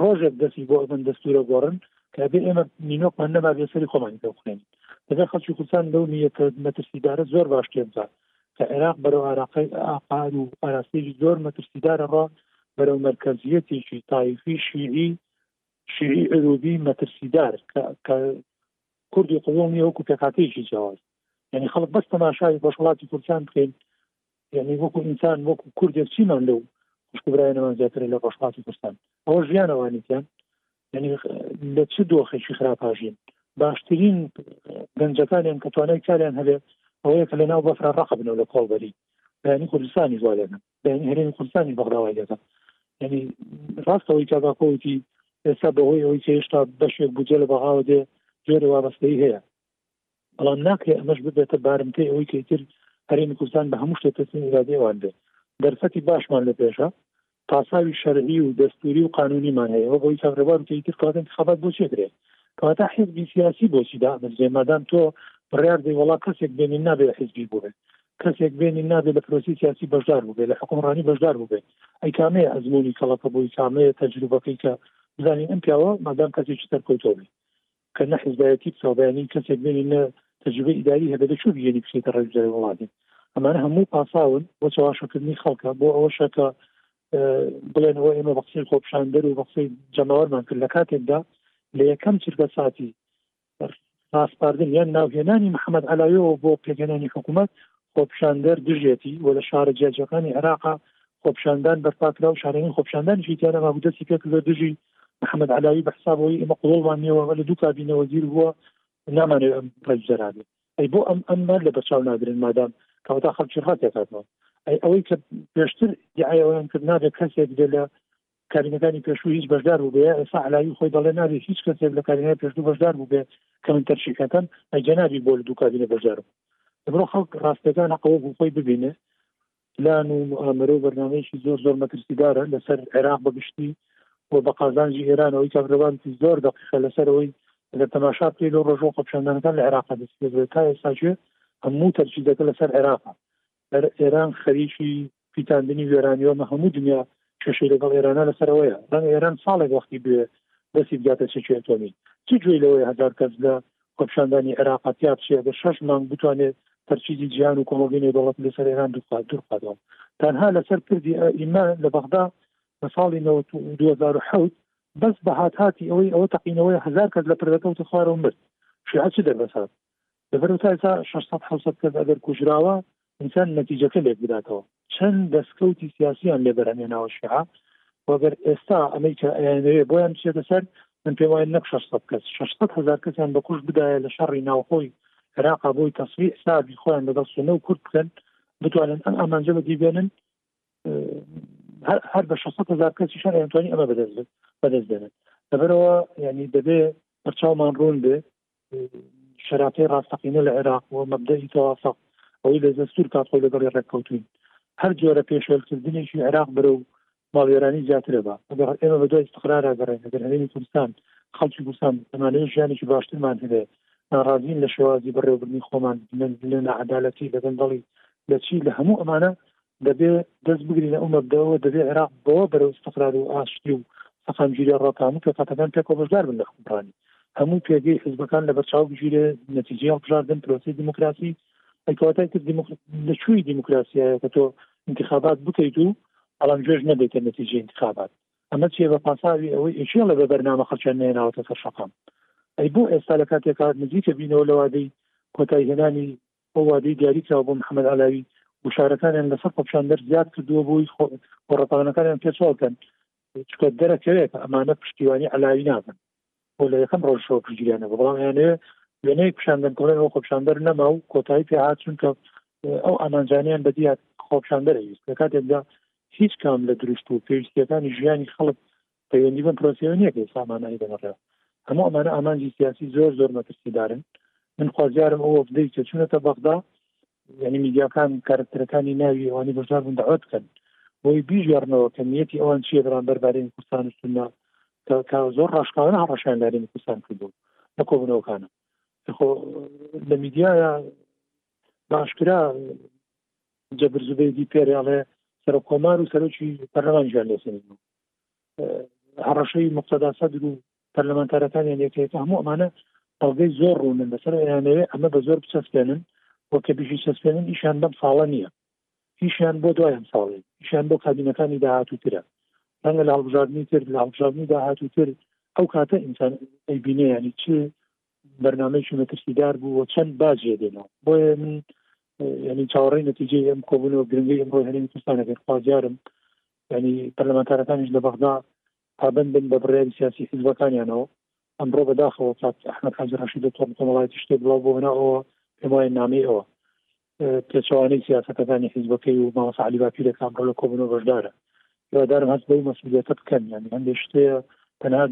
Speaker 2: ڕۆژێک دەستی بۆ ئەبەن دەستورە گۆڕن کابێ ئێمە نینۆکمان نەما بێ سەری خۆمانی پێ بخێن دەبێ خەڵکی کوردستان لەو نیەتە مەترسیدارە زۆر باش تێ بزان کە عێراق بەرەو عراقی ئاقار و ئاراستێکی زۆر مەترسیدارە ڕۆ بەرەو مەرکەزیەتێکی تایفی شیعی شیعی عروبی مەترسیدار کە کوردی قوڵ نیە وەکو پێکاتێکی جیاواز یعنی خەڵک بەس تەماشای بەشڵاتی کوردستان بکەین یعنی وەکو ئینسان وەکو کوردێک چیمان لەو خوشکبراێنەوە زیاتر لە ڕۆژهاتی کوردستان ئەوە ژیانەوانیتیان ینی لە چ دۆخێکی خراپاژین باشترین گەنجەکانیان کە توانای کاریان هەبێ ئەوەیە کە لە ناو بەفرا ڕقبنەوە لە کۆڵبەری بەینی کوردستانی زوالێنە بەینی هەرێمی کوردستانی بەغداوای دەکە ینی ڕاستەوەی کاگاکۆوتی ئێستا بەهۆی ئەوەی هێشتا بەشێک بودجە لە بەغاوە دێ جۆری وابەستەی هەیە بەڵام ناکرێ ئەمەش ببێتە بارمتەی ئەوەی کە ئیتر هەرێمی کوردستان بە هەموو شتێک تەسلیم ئیرادەی ئەوان بێت دەرفەتی باشمان لە پێشە پاساوی شەرعی و دەستوری و قانونیمان هەیە وە بۆی کاک ڕێبوار وتی ئیتر کەواتە انتخابات بۆ چی ئەکرێ کەواتە حزبی سیاسی بۆچی دامەزرێ مادام تۆ بڕیار دەی وەڵا کەسێک بێنین نابێ حزبی بووێت کەسێک بێنی نابێت لە پرۆسی سیاسی بەشدار بووبێت لە حکومڕانی بەشدار بووبێت ئەی کامەیە ئەزمموی کەڵەکە بۆی کامەیە تەجروبەکەی کە بزانین ئەم پیاوە مادام کەسێکی سەرکەوتۆبێت کە نە حیزبایەتی بکەوبایە نین کەسێک بێنی نە تەجروبەی ئیداری هەبێ لە کوێ بگەێنی بچێتە ڕێز دەرەوە وڵاتێ ئەمانە هەموو پاساون بۆ چەواشەکردنی خەڵکە بۆ ئەوە شەکە بڵێنەوە ئێمە بە قسەی خۆپشاندەر و بە قسەی جەماوەرمان کرد لە کاتێکدا لە یەکەم چرکە ساتی ڕاسپاردن یان ناوهێنانی محەممەد علاوەوە بۆ پێگەێنانی حکوومەت خۆپیشاندەر دژیەتی و لە شارە جیاجیاکانی عێراقا خۆپیشاندان بەرپا کرا و شارەکانی خۆپیشاندانیشی تیا نەمابوو دەستی پێ کردووە دژی محەممەد عەلاوی بە حسابەوەی ئێمە قووڵمان نیەوە لە دوو کابینە وەزیر بووە نامانێ ئەم ڕێکجەرابێ ئەی بۆ ئەم ئەم مال لە بەرچاو ناگرن مادام کەوتا خەڵکی ڕاتێکاتەوە ئەی ئەوەی کە پێشتر دیعایەوەیان کرد نابێت کەسێک بێ لە کابینەکانی پێشوو هیچ بەشدار بوو بێ ئێستا علاوی خۆی دەڵێ نابێت هیچ کەسێک لە کابینەکانی پێشوو بەشدار بوو بێ کە من تەرشیکەکەم ئەی جەنابی بۆ لە دوو کابینە بەشدار بوو دەبڕۆ خەڵک ڕاستەکان ئەقەوە بوو خۆی ببینێ پلان و ئامەرە و بەرنمەیەکی زۆر زۆر مەترسیدارە لەسەر عێراق بەگشتی و بە قازانجی ئێرانەوەی کابرەوانتی زۆر دەقیقە لەسەرەوەی لە تەماشا پێ لە ڕۆژۆ قەپشاندانەکان لە عێراق دەستێت تا ئێستاژێ هەموو تەرجیدەکە لەسەر عێراق ئێران خەریکی پیتاندنی وێرانی وەمە هەموو دنیا کێشەی لەگەڵ ئێرانە لەسەرەوەیە ڕەنگە ئێران ساڵێک وەختی بوێ دەستی بگاتە چەکی ئەتۆمی چ گوێی لەوەی هەزار کەس لە خۆپیشاندانی عێراقا تیا بچێ گە شەش مانگ بتوانێت تەرچیزی جیهان و کۆمەڵگەی نێودەوڵەتی لەسەر ئێران دووخات دوورخاتەوە تەنها لەسەر پردی ئیمە لە بەغدا لە ساڵی 2007 بەس بە هاات هاتی ئەوەی ئەوە تەقینەوەی هزار کەس لە پردەکەوتە خوارەوە مرد شیعە چ دەربەسات لەبەرئەوە تا ئێستا شەش سەد حەوت سەد کەس ئەگەر کوژراوە ئینسان نەتیجەکە لێک بداتەوە چەند دەستکەوتی سیاسیان لێ بەرهەم هێناوە شیعە و ئەگەر ئێستا ئەمەی کە ئەیانەوێ بۆیان بچێتە سەر من پێم وایە نەک شەش سەد کەس شەش سەد هەزار کەسیان بە کوژ بدایە لە شەڕی ناوخۆی عێراقا بۆی تەسویع ساوی خۆیان لەگەڵ سونە و کورد بکەن بتوانن ئەم ئامانجە بەدی بێنن هەر بە 600 هزار کەسی شار ئەتوانی ئەمە بەدەست بەدەست دێنن لەبەرەوە ینی دەبێ بەرچاومان ڕوون بێ شەراکەی ڕاستەقینە لە عێراق و مەبدەی تەوافق ئەوەی لە دەستور کات خۆی لەگەڵی ڕێککەوتوین هەر جۆرە پێشێلکردنێکی عێراق برە و ماڵوێرانی زیاترە بە ئەگەر ئێمە بە دوای استقرارا گەڕێن لەگەر هەرێمی کوردستان خەڵکی کوردستان دەمانەوەی ژیانێکی باشترمان هەبێ ناڕازین لە شێوازی بەڕێوبردنی خۆمان لە نەعەدالەتی لە گەندەڵی لە چی لە هەموو ئەمانە دەبێ دەست بگرین لە ئەو مەبدەوە دەبێ عێراق بەوە بەرەو استقرار و ئاشتی و سەقامگیری ڕات هەموو پێکهاتەکان پێکەوە بەشدار بن لە حکمڕانی هەموو پێگەی حزبەکان لە بەرچاو بگیرێ نەتیجەی هەڵبژاردن پرۆسی دیموکراسی ئەیکەواتای تر لە چووی دیموکراسیایە کە تۆ انتخابات بکەیت و بەڵام گوێش نەبێتە نەتیجە انتخابات ئەمە چێ بە پاساوی ئەوەی ئێچیان لە بە بەرنامە خەڵکیان نێناوەتە سەر شەقام ئەی بۆ ئێستا لە کاتێکات نزیکە بینەوە لەوادەی کۆتای هێنانی بەو وادەی دیاری کراوە بۆ محەمەد عەلاوی و شارەکانیان لەسەر خۆپیشاندەر زیاد کردووە بۆی خۆڕپانەکانیان پێچڵکەن چکە دەرەکەوێت ئەمانە پشتیوانی عەلاوی نابن بۆ لە یەکەم ڕۆژەوە پشتگیریانە بەڵام یانەیە وێنەیەک پیشاندن کۆڵێن و خۆپشاندەر نەما و کۆتایی پێ هاات چونکە ئەو ئامانجانیان بەدیات خۆپشاندەرەویست لە کاتێکدا هیچ کام لە دروست و پێویستیەکانی ژیانی خەڵک پەیوەندی بەم پرۆسەیەوە نییە کە ئێستا ئەمانە ئەیبەنەڕێ هەموو ئەمانە ئامانجی سیاسی زۆر زۆر مەترسیدارن من خوازیارم ئەو وەفدەی کە چوونەتە بەغدا یعنی میدیاکان کارکتەرەکانی ناوی ئەوانی بەشدار بوون داوت بکەن بۆی بیژێڕنەوە کە نیەتی ئەوان چیە بەران بەربارەی کوردستان و سنە کە زۆر ڕاشکاوانە هەڕەشیان لارێنی کوردستان کردوو لە کۆبنەوەکانە خۆ لە میدیایە باشکرا جەبرزبێدی پێرێڵێ سەرۆک کۆمار و سەرۆکی پەرلەمانیان لێسێنن هەڕەشەی مقتەدا سەدر و پەرلەمانتارەکانیان یەکێت هەموو ئەمانە بەڵگەی زۆر ڕوونن لەسەر ئەیانەوێ ئەمە بە زۆر بچەسپێنن و کە بیشی سەسپێنن ئیشان بەم ساڵە نییە هیچیان بۆ دوایم ساڵێ ئیشان بۆ کابینەکانی داهاتووترە ڕەنگە لە هەڵبژاردننی تر لە هەڵبژاردننی داهاتووتر ئەو کاتە ئینسان ئەیبینێ ینی چ بەرنمەیەکی مەترسیدار بوو و چەند باجێ دێنەوە بۆیە من ینی چاوەڕی نەتیجەی ئەم کۆبوونەوە گرنگی ئەمڕۆ هەرێمی کوردستانەکە خوازیارم یعنی پەرلەمانتارەکانیش لە بەغدا پابەند بن بە بڕیاری سیاسی حیزبەکانیانەوە ئەمڕۆ بەداخەوە کاک ئەحمەد حاجی ڕەشید لە تۆڕ کۆمەڵایەتی شتێک بڵاو بۆ هەناوەوە پێم وایە نامەی ئەوە پێچەوانەی سیاستەکانی حیزبەکەی و مامەسا علی باپیرە کە ئەمڕۆ لە کۆبنەوە بەشدارە هیوادارم هەست بەو مەسئولیەتە بکەن یعنی هەندێک شتەیە تەنها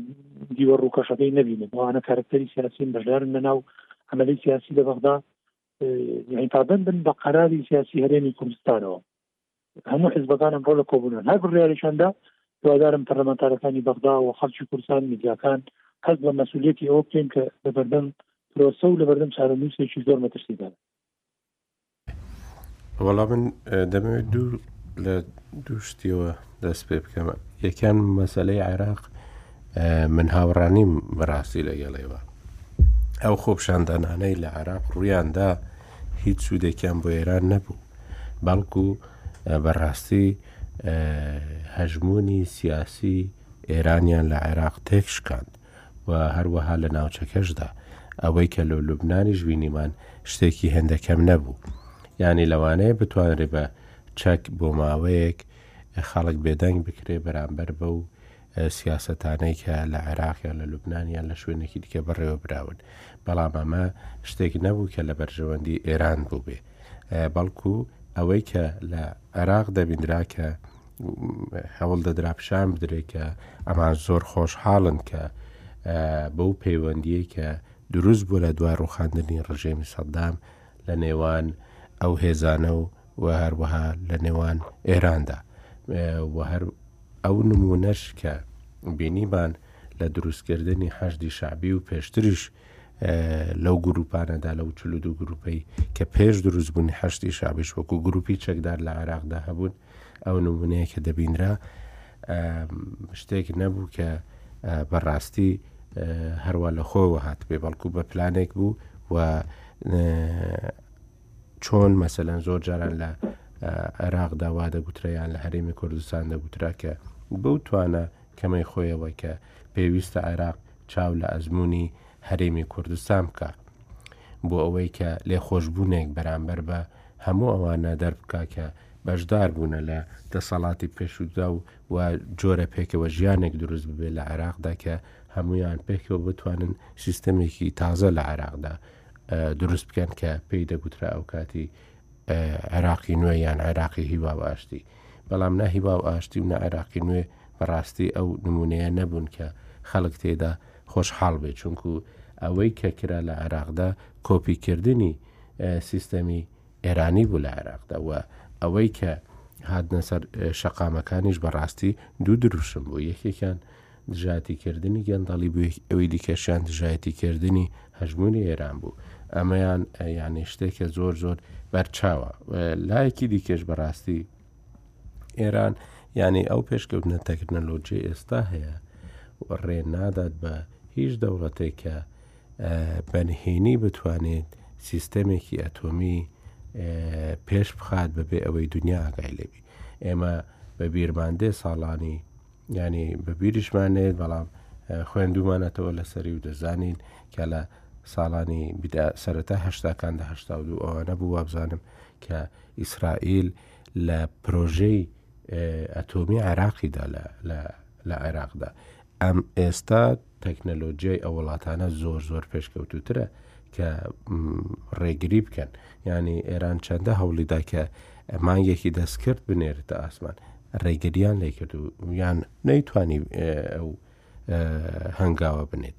Speaker 2: دیوە ڕووکەشەکەی نبینن وانە کارکتەری سیاسین بەشدارن لەناو عملی سیاسی لە بەغدا یعنی پابەند بن بە قەراری سیاسی هەرێمی کوردستانەوە هەموو حزبەکان ئەمڕۆ لە کۆبوونەوە هەر بڕیاریشاندا دوادارم پەرلەمانتارەکانی بەغدا و خەڵکی کوردستان میدیاکان هەست بە مەسولیەتی ئەوە بکەین کە لەبەردەم پرۆسە و لەبەردەم چارەنووسێکی زۆر مەترسیدا
Speaker 1: وەڵا من دەمەوێت دوو لە دوو شتیەوە دەست پێ بکەمە یەکیان مەسلەی عێراق من هاوڕانیم بەڕاستی لەگەڵێەوە ئەو خۆپشاندانانەی لە عراق ڕوویاندا هیچ سوودێکیان بۆ ئێران نەبوو بەڵکو بەڕاستی هەژمونی سیاسی ئێرانیان لە عێراق تێکشکاند و هەروەها لە ناوچەکەشدا ئەوەی کە لە لوبنانیش بینیمان شتێکی هێندەکەم نەبوو یعنی لەوانەیە بتوانرێ بە چەک بۆ ماوەیەک خەڵک بێدەنگ بکرێ بەرامبەر بە و سیاسەتانەی کە لە عێراق یان لە لوبنان یان لە شوێنێکی دیکە بەڕێوە براون بەڵام ئەمە شتێک نەبوو کە لە بەرژەوەندی ئێران بووبێ بەڵکو ئەوەی کە لە عێراق دەبیندرا کە هەوڵ دەدرا پیشان بدرێت کە ئەمان زۆر خۆشحاڵن کە بەو پەیوەندیە کە دروست بوو لە دوای ڕوخاندنی ڕژێمی سەددام لە نێوان ئەو هێزانە و و هەروەها لە نێوان ئێراندا و هەر ئەو نمونەش کە بینیمان لە دروستکردنی حەشدی شعبی و پێشتریش لەو گروپانەدا لەو چلو دوو گروپەی کە پێش دروستبوونی حەشتی شابش وەکو گروپی چەکدار لە عێراقدا هەبوون ئەو نمونەیە کە دەبینرا شتێک نەبوو کە بەڕاستی هەروە لە خۆوە هات بێ بەڵکو بە پلانێک بوو و چۆن مەسەەن زۆر جاران لە عێراق داوا دەگوتریان لە هەرێمی کوردستان دەگوترا کە بەو توانە کەمەی خۆیەوە کە پێویستە عێراق چاو لە ئەزمموی هەرێمی کوردستان بکە بۆ ئەوەی کە لێ خۆشببوونێک بەرامبەر بە هەموو ئەوانە دەربکە کە بەشدار بوونە لە دەسەڵاتی پێشوودا و وا جۆرە پێکەوە ژیانێک دروست ببێت لە عێراقدا کە هەمویان پێکەوە بتوانن سیستەمێکی تازە لە عێراقدا دروست بکەن کە پێی دەگوترا ئەو کاتی عێراقی نوێ یان عێراقی هیوا و ئاشتی بەڵام نە هیوا و ئاشتی و نە عێراقی نوێ بەڕاستی ئەو نمونەیە نەبوون کە خەڵک تێدا خۆشحاڵ بێ چونکو ئەوەی کە کرا لە عێراقدا کۆپیکردنی سیستەمی ئێرانی بوو لە عێراقدا و ئەوەی کە هاتنە سەر شەقامەکانیش بەڕاستی دوو دروشم بوو یەکێکیان دژاتیکردنی گەندەڵی بوو ئەوی دیکەشیان دژایەتیکردنی هەژمونی ئێران بوو ئەمەیان یانێشتێکە زۆر زۆر بەرچاوە لایەکی دیکەش بەڕاستی ئێران یانەی ئەو پێشکەوتنە تەکنەلۆجی ئێستا هەیە ڕێ نادات بە هیچ دەوڵەتێک کە بەنهێنی بتوانێت سیستەمێکی ئەتۆمی پێش بخات بەبێ ئەوەی دنیا ئاگای لێبی ئێمە بە بیرماندێ ساڵانی ینی بە بیریشمانێت بەڵام خوێندومانەتەوە لەسەری و دەزانین کە لە ساڵانی سەرەتا هشتاکان لە هشتا دوو ئەوانە بوو وابزانم کە ئیسرائیل لە پرۆژەی ئەتۆمی عێراقیدا لە عێراقدا ئەم ئێستا تەکنەلۆجیای ئە وڵاتانە زۆر زۆر پێشکەوتوترە کە ڕێگری بکەن ینی ئێران چەندە هەوڵیدا کە مانگێکی دەستکرد بنێرتە ئاسمان ڕێگریان لێکرد و یان نەیتوانی ئەو هەنگاوە بنێت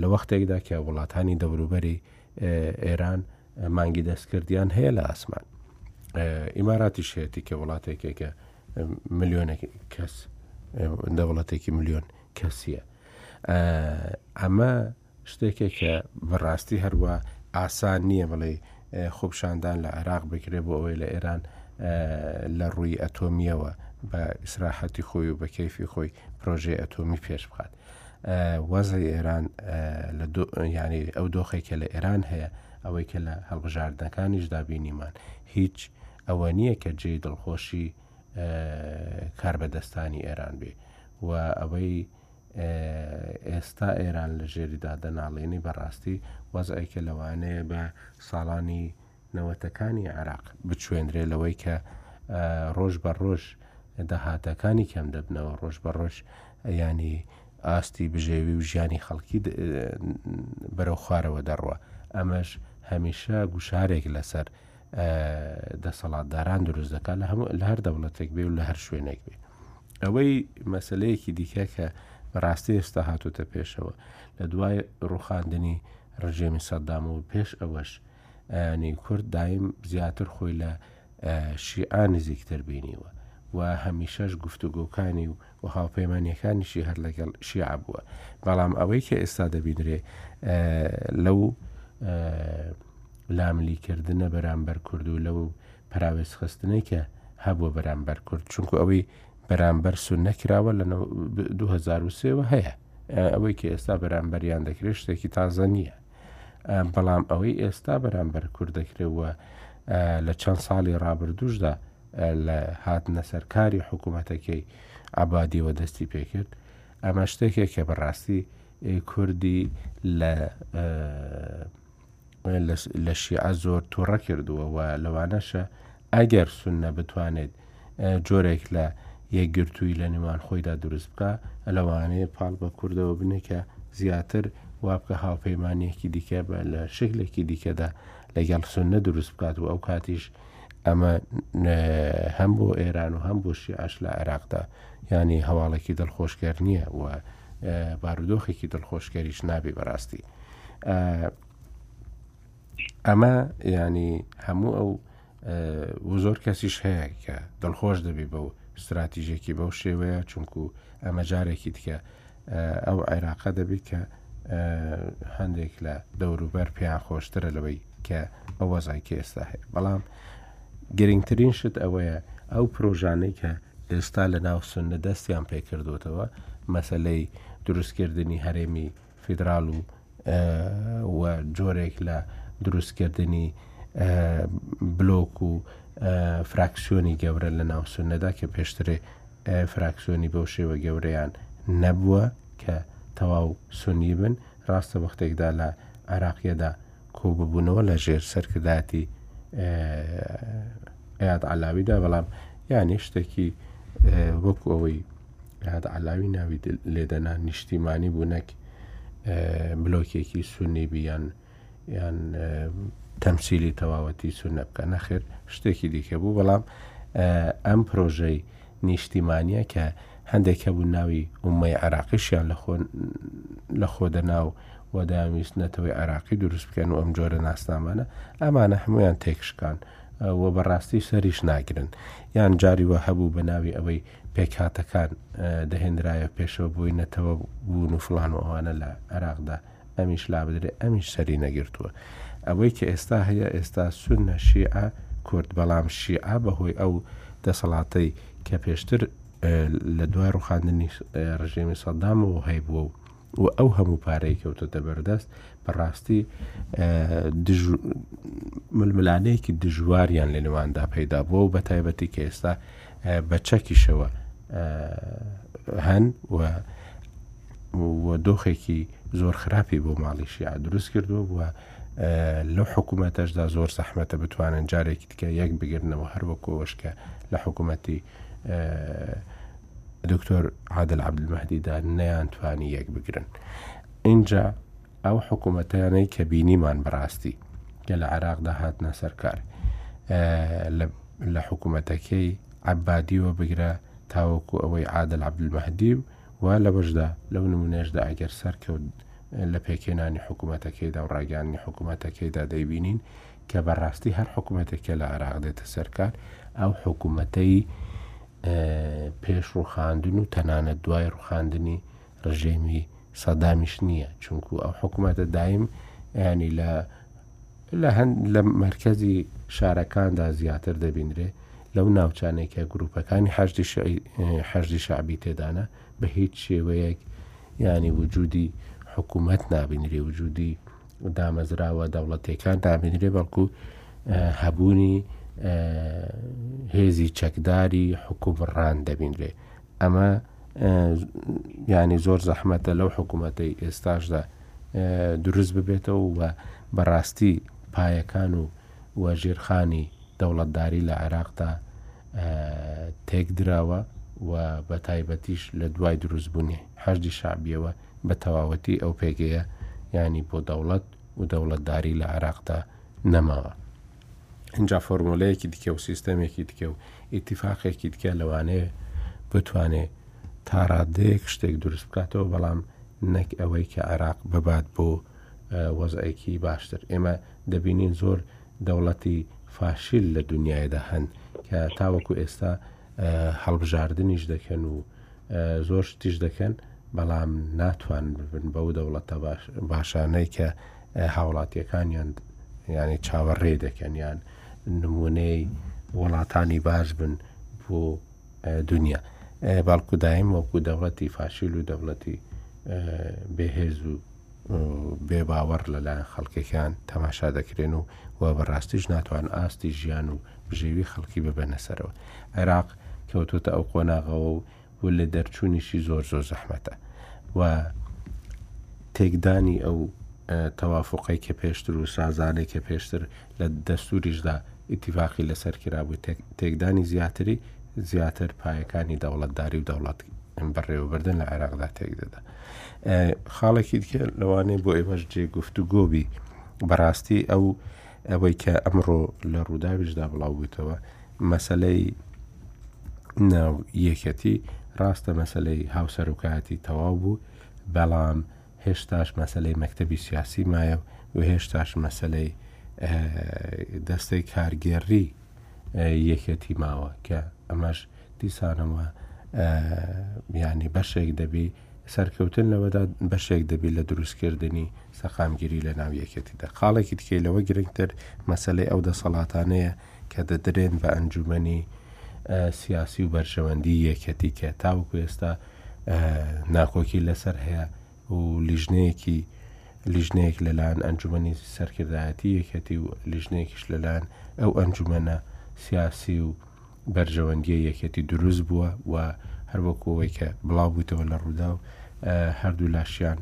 Speaker 1: لە وەختێکدا کە وڵاتانی دەوروبەری ئێران مانگی دەستکردیان هەیە لە ئاسمان ئیماراتی شێتی کە وڵاتێکێکە ملیۆنێک کەس دەوڵەتێکی ملیۆن کەسیە ئەمە شتێکە کە بە ڕاستی هەر وا ئاسان نییە بڵێی خوپشاندان لە عێراق بکرێ بۆ ئەوەی لە ئێران لە ڕووی ئەتۆمییەوە بە ئیسراحەتی خۆی و بە کەیفی خۆی پرۆژەی ئەتۆمی پێش بخات. وەزی ئێران لە ینی ئەو دۆخی کە لە ئێران هەیە ئەوەی کە لە هەڵبژاردنەکانیش دابینیمان هیچ ئەوە نییە کە جێ دڵخۆشی کاربەدەستانی ئێران بێ و ئەوەی ئێستا ئێران لە ژێریدا دەناڵێنی بەڕاستی وەزعێکە لەوانەیە بە ساڵانی نەوەتەکانی عێراق بچێندرێ لەوەی کە ڕۆژ بە ڕۆژ داهاتەکانی کەم دەبنەوە ڕۆژ بە ڕۆژ ینی ئاستی بژێوی و ژیانی خەڵکی بەرەو خوارەوە دەڕوە ئەمەش هەمیشە گوشارێک لەسەر دەسەڵاتداران دروست دەکات لە هەموو لە هەر دەوڵەتێک بێ و لە هەر شوێنێک بێ ئەوەی مەسلەیەکی دیکە کە بەڕاستی ئێستا هاتوتە پێشەوە لە دوای ڕوخاندنی ڕژێمی سەددام و پێش ئەوەش نی کورد دایم زیاتر خۆی لە شیعان نزیکتر بینیوە و هەمیشەش گفتوگۆکانی و و هاوپەیمانیەکانیشی هەر لەگەڵ شیعە بووە بەڵام ئەوەی کە ئێستا دەبینرێ لەو لاملی کردنە بەرامبەر کرد و لەو پراوێز خستنەی کە هەبووە بەرامبەر کرد چونکو ئەوەی بەرامبەر سون نەکراوە لە 2023ەوە هەیە ئەوەی کە ئێستا بەرامبەریان دەکرێت شتێکی تازە نییە بەڵام ئەوەی ئێستا بەرامبەر کورد دەکرێت و لە چەند ساڵی ڕابردووشدا لە هاتنە سەرکاری حکوومەتەکەی عبادیەوە دەستی پێکرد ئەمە شتێکێک کە بەڕاستی کوردی لە لە شیعە زۆر تووڕە کردووە و لەوانەشە ئەگەر سوننە بتوانێت جۆرێک لە یەکگرتووی لە نێوان خۆیدا دروست بکا، لەوانەیە پاڵ بە کوردەوە بنێ کە زیاتر وا بکا هاوپەیمانییەکی دیکە بە لە شکلێکی دیکەدا لەگەڵ سوننە دروست بکات و ئەو کاتیش ئەمە هەم بۆ ئێران و هەم بۆ شیعەش لە عێراقدا یانی هەواڵێکی دڵخۆشکەر نییە و بارودۆخێکی دڵخۆشکەریش نابێ بەڕاستی. ئەمە یانی هەموو ئەو زۆر کەسیش هەیە کە دڵخۆش دەبی بەو استراتیژێکی بەو شێوەیە چونکو ئەمە جارێکی دیکە ئەو عێراقە دەبیت کە هەندێک لە دەوروبەر پێیان خۆشترە لەوەی کە بە وەزای کە ئێستا هەیە بەڵام گرنگترین شت ئەوەیە ئەو پرۆژانەی کە ئێستا لە ناو سنە دەستیان پێکردوتەوە مەسلەی دروستکردنی هەرێمی فیدرال و و جۆرێک لە دروستکردنی بلۆک و فراکسیۆنی گەورە لە ناوسونەدا کە پێشترێ فراکسیۆنی بەو شێوە گەورەیان نەبووە کە تەواو سنی بن ڕاستە وەختێکدا لە عراقیەدا کۆببوونەوە لە ژێر سەرکرداتی ئەیاد علاویدا بەڵام یانی شتێکی وەکو ئەوەی نەهاد عەلاوی ناوی لێدەنا نیشتیمانی بوو نەک بلۆکێکی سونی بیان یان تەمسیلی تەواوەتی سونە بکە نەخێر شتێکی دیکە بوو بەڵام ئەم پرۆژەی نیشتیمانە کە هەندێک هەبوو ناوی عمەی عراقیشیان لە خۆ دەناو و داویست نەتەوەی عراقی دروست بکەن و ئەم جۆرە ناسنامانە ئەمانە هەمویان تێکشکان و بەڕاستی سەریش ناگرن یان جاری وە هەبوو بە ناوی ئەوەی پێکهاتەکان دەهێنرایە پێشەوە بۆی نەتەوە بوون و فلان و ئەوانە لە عێراقدا ئەمیش لابدرێ ئەمیش سەری نەگرتووە ئەوەی کە ئێستا هەیە ئێستا سونە شیعە کورد بەڵام شیعە بەهۆی ئەو دەسەڵاتەی کە پێشتر لە دوای ڕوخاندنی ڕژێمی سەدام و هەیبووە و و ئەو هەموو پارەی کەوتۆتە بەردەست بەڕاستی ململانەیەکی دژواریان لە نێواندا پەیدا بووە و بە تایبەتی کە ئێستا بە چەکیشەوە هەن و و دۆخێکی زۆر خراپی بۆ ماڵیشی دروست کردووە بووە لەو حکوومەتەشدا زۆر زەحمەتە بتوانن جارێکی کە یەک بگرنەوە هەر وەکو ئەوەش کە لە حکوومەتی دکتۆر عادل عبدمەدیدا نەیان توانی یەک بگرن اینجا ئەو حکوومەتیانەی کە بینیمان بەڕاستی کە لە عێراقدا هاتنە سەرکار لە حکوومەتەکەی عبادیوە بگرە تاوەکو ئەوەی عادل عبدمەدی و وا لە بەشدا لەو نمونێشدا ئەگەر سەرکەوت لە پێکێنانی حکوومەتەکەیدا و ڕاگەانی حکوومەتەکەیدا دەیبینین کە بەڕاستی هەر حکوومەتێک کە لە عێراق دێتە سەرکار ئەو حکوومەتەی پێش ڕوخاندن و تەنانەت دوای ڕوخاندنی ڕژێمی سەدامیش نییە چونکو ئەو حکوومەتە دایم ینی لە لە هەند لە مرکزی شارەکاندا زیاتر دەبینرێ لەو ناوچانێکە گروپەکانی حەشتی حەشتی شعبی تێدانە بە هیچ شێوەیەک ینی وجودی حکوومەت نابینری وجودی دامەزراوە دەوڵەتیەکان نامێنرێ بەڵکو هەبوونی هێزی چەکداری حکومڕان دەبینرێ ئەمە ینی زۆر زەحمەتە لەو حکوومەتەی ئێستاشدا دروست ببێتەوە و بەڕاستی پایەکان و و ژێرخانی دەوڵەتداری لە عێراقدا تێکدراوە و بە تایبەتیش لە دوای دروستبوونی حەشدی شعبیەوە بە تەواوەتی ئەو پێگەیە یانی بۆ دەوڵەت و دەوڵەتداری لە عێراقدا نەماوە. ئینجا فۆرمۆلەیەکی دیکە و سیستەمێکی دیکە و ئیتیفاقێکی دیکە لەوانەیە بتوانێ تا ڕادەیەک شتێک دروست بکاتەوە بەڵام نەک ئەوەی کە عێراق ببات بۆ وەزعێکی باشتر ئێمە دەبینین زۆر دەوڵەتی فاشیل لە دنیادا هەن کە تاوەکو ئێستا هەڵبژاردنیش دەکەن و زۆر شتیش دەکەن بەڵام ناتوان ببن بەو دەوڵەتە باشانەی کە هاوڵاتیەکانیان ینی چاوەڕێ دەکەنیان نمونەی وڵاتانی باش بن بۆ دنیا بەڵکو دایم وەکو دەوڵەتی فاشیل و دەوڵەتی بەهێز و بێ باوەڕ لەلایەن خەڵکێکیان تەماشا دەکرێن و و بەڕاستیش ناتوان ئاستی ژیان و بژێوی خەڵکی ببەنە سەرەوە عێراق کەوتوتە ئەو قۆناغەوە و و لە دەرچوونیشی زۆر زۆر زەحمەتە و تێکدانی ئەو تەوافقی کە پێشتر و سازانێک کە پێشتر لە دەستوریشدا ئیتیفاقی لەسەر کرابوو تێکدانی زیاتری زیاتر پایەکانی دەوڵەتداری و دەوڵەت بەڕێوەبردن لە عێراقدا تێک دەدا خاڵێکی دیکە لەوانەیە بۆ ئێوەش جێ گفتوگۆ بی بەڕاستی ئەو ئەوەی کە ئەمڕۆ لە ڕووداویشدا بڵاو بوویتەوە مەسلەی ناو یەکەتی ڕاستە مەسلەی هاوسەرۆکایەتی تەواو بوو بەڵام هێشتاش مەسلەی مەکتتەبی سیاسی مایە و هێشتاش مەسلەی دەستەی کارگێڕی یەکەتی ماوە کە ئەمەش دیسانەوە یانی بەشێک دەبی سەرکەوتن لەوەدا بەشێک دەبی لە دروستکردنی سەقامگیری لە ناو یەکێتیدا خاڵێکی تکەی لەوە گرنگتر مەسلەی ئەو دەسەڵاتانەیە کە دەدرێن بە ئەنجومنی سیاسی و بەرژەوەندی یەکەتی کە تاوکو ئێستا ناکۆکی لەسەر هەیە و لیژنەیەکی لیژنەیەک لەلاەن ئەنجومی سەرکردایەتی یەکەتی و لیژنەیەکیش لەلاەن ئەو ئەنجومەنە سیاسی و بەرژەوەندیە یەکێتی دروست بووە و هەروەکو ئەوەی کە بڵاو بوویتەوە لە ڕووداو هەردوو لاشیان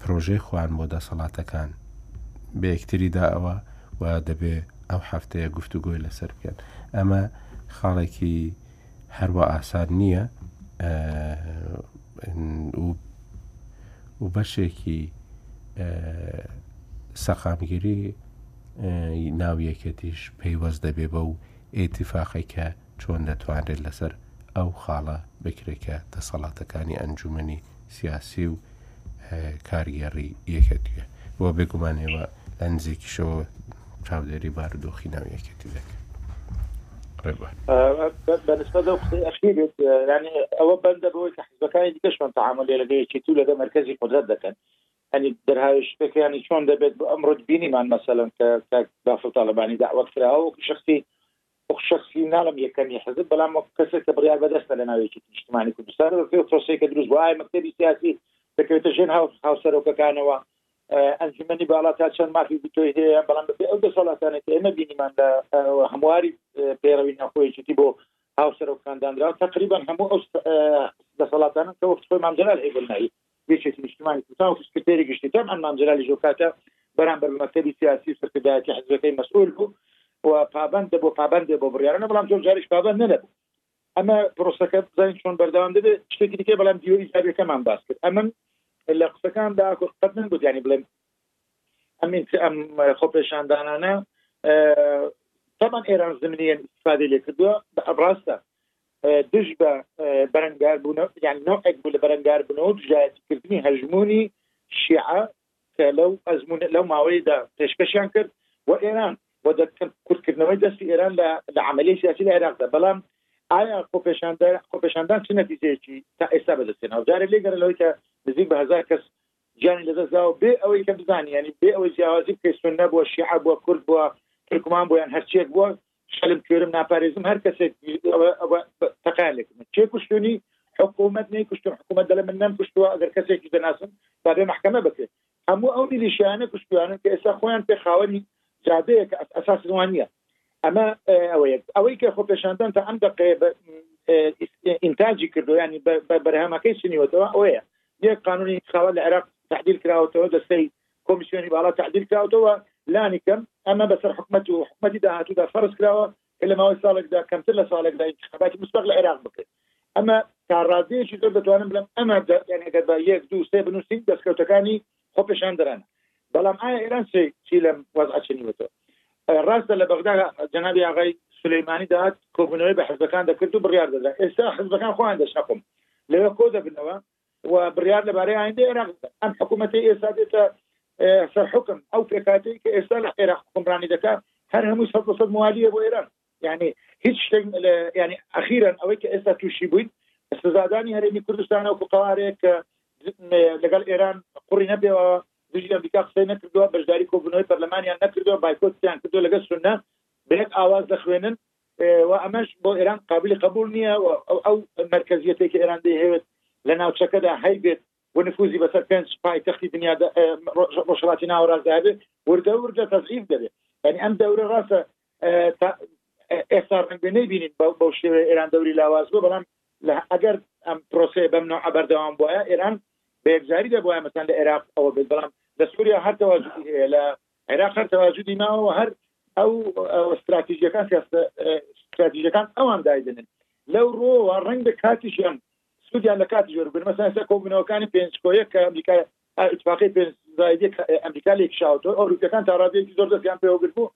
Speaker 1: پرۆژەی خوان بۆ دەسەڵاتەکان بە یەکتریدا ئەوە و دەبێ ئەو هەفتەیە گفتوگۆی لەسەر بکەن ئەمە خاڵێکی هەروە ئاسان نییە و بەشێکی سەقامگیری ناو یەکێتیش پەیوەست دەبێ بەو ئیتیفاقەی کە چۆن دەتوانرێت لەسەر ئەو خاڵە بکرێت کە دەسەڵاتەکانی ئەنجومەنی سیاسی و کارگێڕی یەکێتیە بۆ بێگومان ئێوە لە نزیکیشەوە چاودێری بارودۆخی ناو یەکێتی دەکەن
Speaker 3: بەنسبەت ئەو قسەی ئەخیرت ینی ئەوە بەندە بەوەی کە حزبەکانی دیکەشمان تعامل لەگەیەکی تو لەگە مرکزی قدرت دەکەن هەنی دەرهاوێشتەکە یانی چۆن دەبێت بۆ ئەمڕۆ بینیمان مەسەلەن کە کاک بافڵ تاڵەبانی داوەت کراوە وەکو شخصی وەکو شخصی ناڵم یەکەمی حزب بەڵام وەکو کەسێک کە بڕیار بەدەستە لە ناوێکی نیشتمانی کوردستان و پێ پرۆسەی کە دروست وایە مەکتەبی سیاسی دەکەوێتە ژێن هاوسەرۆکەکانەوە ئەنجومنی باڵا تا چەند مافی بتۆی هەیە بەڵام بەبێ ئەو دەسەڵاتانێت ئێمە بینیمان لە هەمواری پێڕەوی ناخۆیەکیتی بۆ هاوسەرۆکاندانرا تقریبان هەموو ئەو دەسەڵاتانن کە وەخت خۆی مامجلال هەیبنایی یەکێتی نیشتمانی کوردستان و سکرتێری گشتی تەبعەن مام جەلالی زۆرکاتە بەرامبەر بە مەکتەبی سیاسی و سەرکردایەتی حزبەکەی مەسئول بوو و پابەند دەبوو پابەند بێ بۆ بڕیارانە بەڵام زۆر جاریش پابەند نەدەبوو ئەمە پرۆسەکە بزانین چۆن بەردەوام دەبێت شتێکی دیکە بەڵام دیوە ئیزابەکەمان باس کرد ئەمن لە قسەکان دا قەت من گوتیانی بڵێم ئەمین ئەم خۆپێشاندانانە تەمان ئێران زمنیان استفادە لێ کردووە بە ئەبڕاستە دژ بە بەرەنگاربوونە یان نەوعێک بوو لە بەرەنگاربوونەوە دژایەتیکردنی هەژموونی شیعە کە لەو ئەزمون لەو ماوەیەدا پێشکەشیان کرد و ئێران و کورتکردنەوەی دەستی ئێران لە عملی سیاسی لە عێراقدا بەڵام ئایا خۆپێشاندان خۆپێشاندان چ نەتیجەیەکی تا ئێستا بەدەستێن هەزارە لێ گەرە لەوەی کە نزیک بە هزار کەس جانی لەدەستدا و بێ ئەوەی کە بزانانی بێ ئەوەی جیاوازی بکەی سنە بووە شیعە بووە کورد بووە ترکمان بۆیان هەرچێک بووە شەلم کوێرم ناپارێزم هەر کەسێک تەقان لێکم چێ کوشتنی حکوومەت نەی کوشتن حکوومەت دەڵێ من نەم کوشتووە ئەگەر کەسێکی دەناسم با بێ محکمە بکرێت هەموو ئەو میلیشیانە کوشتوانن کە ئێستا خۆیان پێ خاوەنی جادەیە کە ئەساس وانە ئەمە ئەوەیە ئەوەی کە خۆ پێشاندان تا ئەم دقەیە بە ئینتاجی کردو ینی بەرهەمەکەی سنیوەتەوە ئەوەیە یەک قانونی خاوە لە عێراق تحدیل کراوەتەوە دەستەی کۆمیسیۆنی باڵا تەعدیل کراوەتەوە و لانی کەم ئەمە بەسەر حکومەت و حکومەتی داهاتوودا فەرز کراوە کە لە ماوەی ساڵێکدا کەمتر لە ساڵێکدا ئینتیخاباتی مسبەق لە عێراق بکرێت ئەمە تا ڕادەیەکی زۆر دەتوانم بڵێم ئەمە یعنی گەر بە یەک دوو سێ بنووسین دەستکەوتەکانی خۆپێشاندەرانە بەڵام ئایا ئێران چی چی لەم وەزعە چنیوەتەوە ڕاستە لە بەغدا جەنابی ئاغای سلەیمانی داات کۆبوونەوەی بە حزبەکان دەکرد و بڕیار دەدا ئێستا حزبەکان خۆیان دەشەقم لەوێ کۆ دەبنەوە و بڕیار لەبارەی ئایندە عێراق ئەم حکوومەتی ئێستا دێتە سەر حکم ئەو پێکاتی کە ئێستا لە عێراق حکمڕانی دەکە هەر هەموو سە سەد موالیە بۆ ئێران یعنی هیچ شتێک ینی ئەخیرەن ئەوەی کە ئێستا تووشی بووین سزادانی هەرێمی کوردستانە و قوارێک کە لەگەڵ ئێران قڕی نەبێەوە دژی ئەمریکا قسەی نەکردووە بەشداری کۆبنەوەی پەرلەمانیان نەکردووە بایکۆتیان کردو لەگە سنە بێت ئاواز دەخوێنن و ئەمەش بۆ ئێران قابلی قبول نییە و ئەو مەرکزیەتێک ئێران دەیهەوێت لە ناوچەکەدا هەیبێت و نفوزی بەسەر پێنج پای تەختی دنیا ڕۆژهڵاتی ناوەڕاستدابێت وردە وردە تەزیف دەبێت ینی ئەم دەورە ڕاستە ئێستا ڕنگێنەی بینین بەو شێوەیە ئێران دەوری لاواز بوو بەڵام لە ئەگەر ئەم پرۆسەیە بەم نوع بەردەوام بواە ئێران بەیەکجاری دەبواە مەسەن لە عێراق ئەوە بێت بەڵام لە سووریا هەر تەواجدی هەیە لە عێراق هەر تەواجودی ماوە و هەر ئەو ستراتیژیەکان ستراتیژەکان ئەوان دایدنن لەو ڕۆوە ڕنگ بە کاتیشیان سوودیان لە کاتی جۆر بن مەساسە کۆبوونەوەکانی پێنج کۆیە کە ئەمریکا اتفاقی پێنج ئەمریکا لێک شاوتەوە ئەو روپەکان تا ڕادێکی زۆر دەستیان پێوەگر بوو